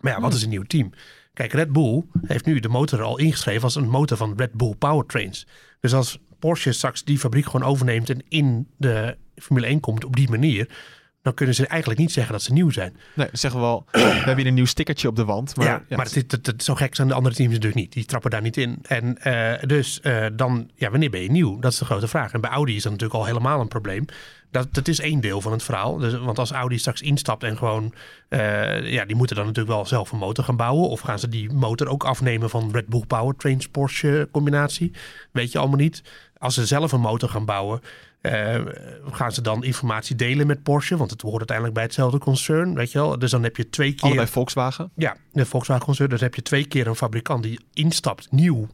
Maar ja, wat is een nieuw team? Kijk, Red Bull heeft nu de motor al ingeschreven als een motor van Red Bull Powertrains. Dus als Porsche straks die fabriek gewoon overneemt en in de Formule 1 komt op die manier, dan kunnen ze eigenlijk niet zeggen dat ze nieuw zijn. Nee, dan zeggen we wel, [clears throat] we hebben hier een nieuw stickertje op de wand. Maar, ja, maar het, het- zo gek zijn de andere teams natuurlijk niet. Die trappen daar niet in. En eh, dus eh, dan, ja, wanneer ben je nieuw? Dat is de grote vraag. En bij Audi is dat natuurlijk al helemaal een probleem. Dat, dat is één deel van het verhaal. Dus, want als Audi straks instapt en gewoon... eh, ja, die moeten dan natuurlijk wel zelf een motor gaan bouwen. Of gaan ze die motor ook afnemen van Red Bull Powertrains Porsche combinatie? Weet je allemaal niet. Als ze zelf een motor gaan bouwen... eh, gaan ze dan informatie delen met Porsche? Want het hoort uiteindelijk bij hetzelfde concern, weet je wel. Dus dan heb je twee keer... allebei Volkswagen. Ja, de Volkswagen concern. Dus heb je twee keer een fabrikant die instapt, nieuw,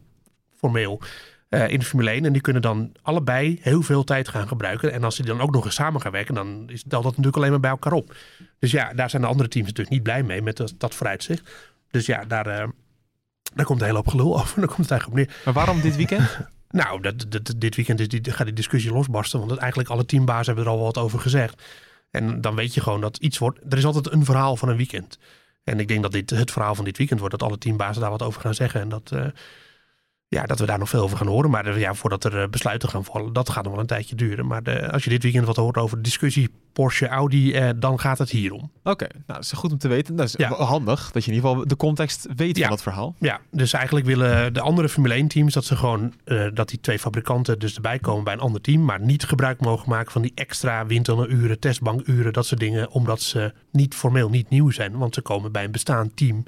formeel, eh, in de Formule 1. En die kunnen dan allebei heel veel tijd gaan gebruiken. En als die dan ook nog eens samen gaan werken, dan is dat natuurlijk alleen maar bij elkaar op. Dus ja, daar zijn de andere teams natuurlijk niet blij mee met dat, dat vooruitzicht. Dus ja, daar, eh, daar komt een hele hoop gelul [laughs] over. Daar komt het eigenlijk op neer. Maar waarom dit weekend? [laughs] Nou, dat, dit weekend is die, gaat die discussie losbarsten. Want eigenlijk alle teambazen hebben er al wat over gezegd. En dan weet je gewoon dat iets wordt. Er is altijd een verhaal van een weekend. En ik denk dat dit het verhaal van dit weekend wordt. Dat alle teambazen daar wat over gaan zeggen. En dat, eh, ja, dat we daar nog veel over gaan horen. Maar eh, ja, voordat er eh, besluiten gaan vallen, dat gaat nog wel een tijdje duren. Maar de, als je dit weekend wat hoort over de discussie Porsche, Audi, eh, dan gaat het hierom. Oké, nou, dat is goed om te weten. Dat is Ja. handig, dat je in ieder geval de context weet Ja. van dat verhaal. Ja, dus eigenlijk willen de andere Formule 1 teams dat ze gewoon eh, dat die twee fabrikanten dus erbij komen bij een ander team, maar niet gebruik mogen maken van die extra windtunneluren, testbankuren, dat soort dingen, omdat ze niet formeel niet nieuw zijn, want ze komen bij een bestaand team.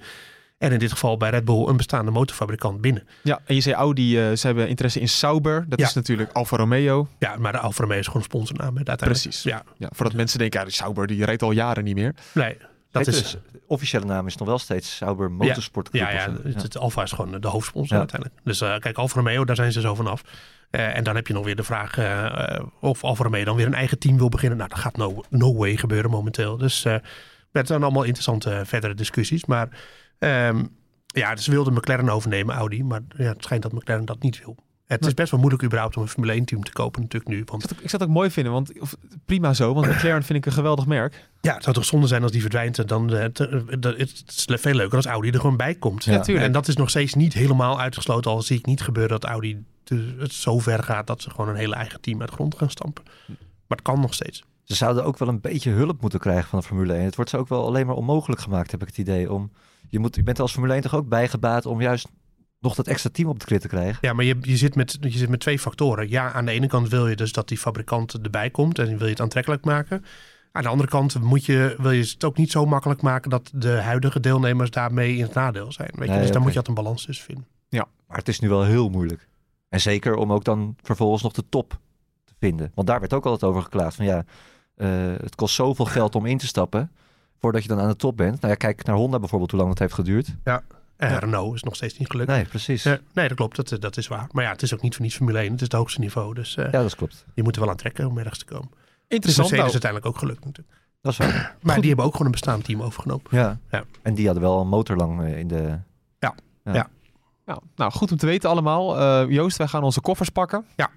En in dit geval bij Red Bull een bestaande motorfabrikant binnen. Ja, en je zei Audi, eh, ze hebben interesse in Sauber. Dat Ja. is natuurlijk Alfa Romeo. Ja, maar de Alfa Romeo is gewoon een sponsornaam. Precies. Ja, Ja, voordat mensen denken, ja, die Sauber die rijdt al jaren niet meer. nee, dat Heet is... dus, de officiële naam is nog wel steeds Sauber Motorsport Club Ja, ja, het, het Alfa is gewoon de hoofdsponsor Ja. uiteindelijk. Dus eh, kijk, Alfa Romeo, daar zijn ze zo vanaf. Eh en dan heb je nog weer de vraag of Alfa Romeo dan weer een eigen team wil beginnen. Nou, dat gaat no, no way gebeuren momenteel. Dus eh het zijn allemaal interessante verdere discussies. Maar ehm, ja, dus ze wilden McLaren overnemen, Audi. Maar ja, het schijnt dat McLaren dat niet wil. Het is best wel moeilijk überhaupt om een Formule 1 team te kopen natuurlijk nu. Ik Want zou het ook- ik zou het ook mooi vinden, want of, prima zo. Want [clears throat] McLaren vind ik een geweldig merk. ja, het zou toch zonde zijn als die verdwijnt. Dan, eh, te- dat- het is veel leuker als Audi er gewoon bij komt. Ja. En dat is nog steeds niet helemaal uitgesloten. Al zie ik niet gebeuren dat Audi het zo ver gaat dat ze gewoon een hele eigen team uit de grond gaan stampen. Maar het kan nog steeds. Ze zouden ook wel een beetje hulp moeten krijgen van de Formule 1. Het wordt ze ook wel alleen maar onmogelijk gemaakt, heb ik het idee. Om, je, moet, je bent als Formule 1 toch ook bijgebaat om juist nog dat extra team op de grid te krijgen? Ja, maar je, je, zit met, je zit met twee factoren. Ja, aan de ene kant wil je dus dat die fabrikant erbij komt en wil je het aantrekkelijk maken. Aan de andere kant moet je, wil je het ook niet zo makkelijk maken dat de huidige deelnemers daarmee in het nadeel zijn. Weet je? Nee, dus dan oké. moet je altijd een balans tussen vinden. Maar het is nu wel heel moeilijk. En zeker om ook dan vervolgens nog de top te vinden. Want daar werd ook altijd over geklaagd. Van ja, eh, het kost zoveel geld om in te stappen. Voordat je dan aan de top bent. Nou ja, kijk naar Honda bijvoorbeeld, hoe lang het heeft geduurd. En Renault is nog steeds niet gelukt. Nee, precies. Eh, nee, dat klopt. Dat, dat is waar. Maar ja, het is ook niet voor niets Formule 1. Het is het hoogste niveau. Dus eh, Ja, dat klopt. je moet er wel aan trekken om ergens te komen. Is Interessant. Mercedes Nou, uiteindelijk ook gelukt natuurlijk. Dat is waar. [clears throat] Maar die hebben ook gewoon een bestaand team overgenomen. Ja. Ja. En die hadden wel een motor lang eh, in de... nou, nou, goed om te weten allemaal. Eh, Joost, wij gaan onze koffers pakken. Ja.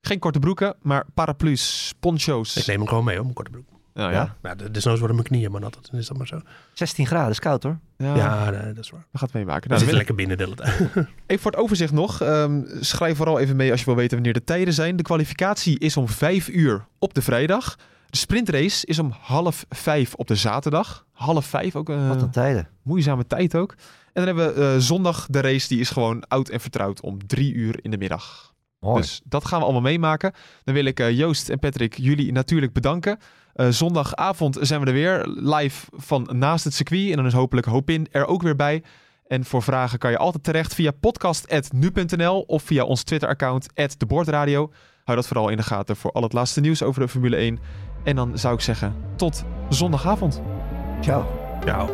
Geen korte broeken, maar paraplu's, poncho's. Ik neem hem gewoon mee hoor, mijn korte broek. Nou ja. Ja. Ja, de- desnoods worden mijn knieën maar nat. Dan is dat maar zo. 16 graden, is koud hoor. Ja, Ja, nee, dat is waar. we gaan het meemaken. Nou, zit lekker binnen de hele tijd. [laughs] Even voor het overzicht nog. ehm, schrijf vooral even mee als je wil weten wanneer de tijden zijn. De kwalificatie is om vijf uur op de vrijdag. De sprintrace is om half vijf op de zaterdag. Half vijf, ook een Wat een tijden. moeizame tijd ook. En dan hebben we eh, zondag de race, die is gewoon oud en vertrouwd om drie uur in de middag. Mooi. Dus dat gaan we allemaal meemaken. Dan wil ik eh, Joost en Patrick jullie natuurlijk bedanken. Eh, zondagavond zijn we er weer live van naast het circuit. En dan is hopelijk Hopin er ook weer bij. En voor vragen kan je altijd terecht via podcast.nu.nl of via ons Twitter-account @debordradio. Hou dat vooral in de gaten voor al het laatste nieuws over de Formule 1. En dan zou ik zeggen, tot zondagavond. Ciao. Ciao.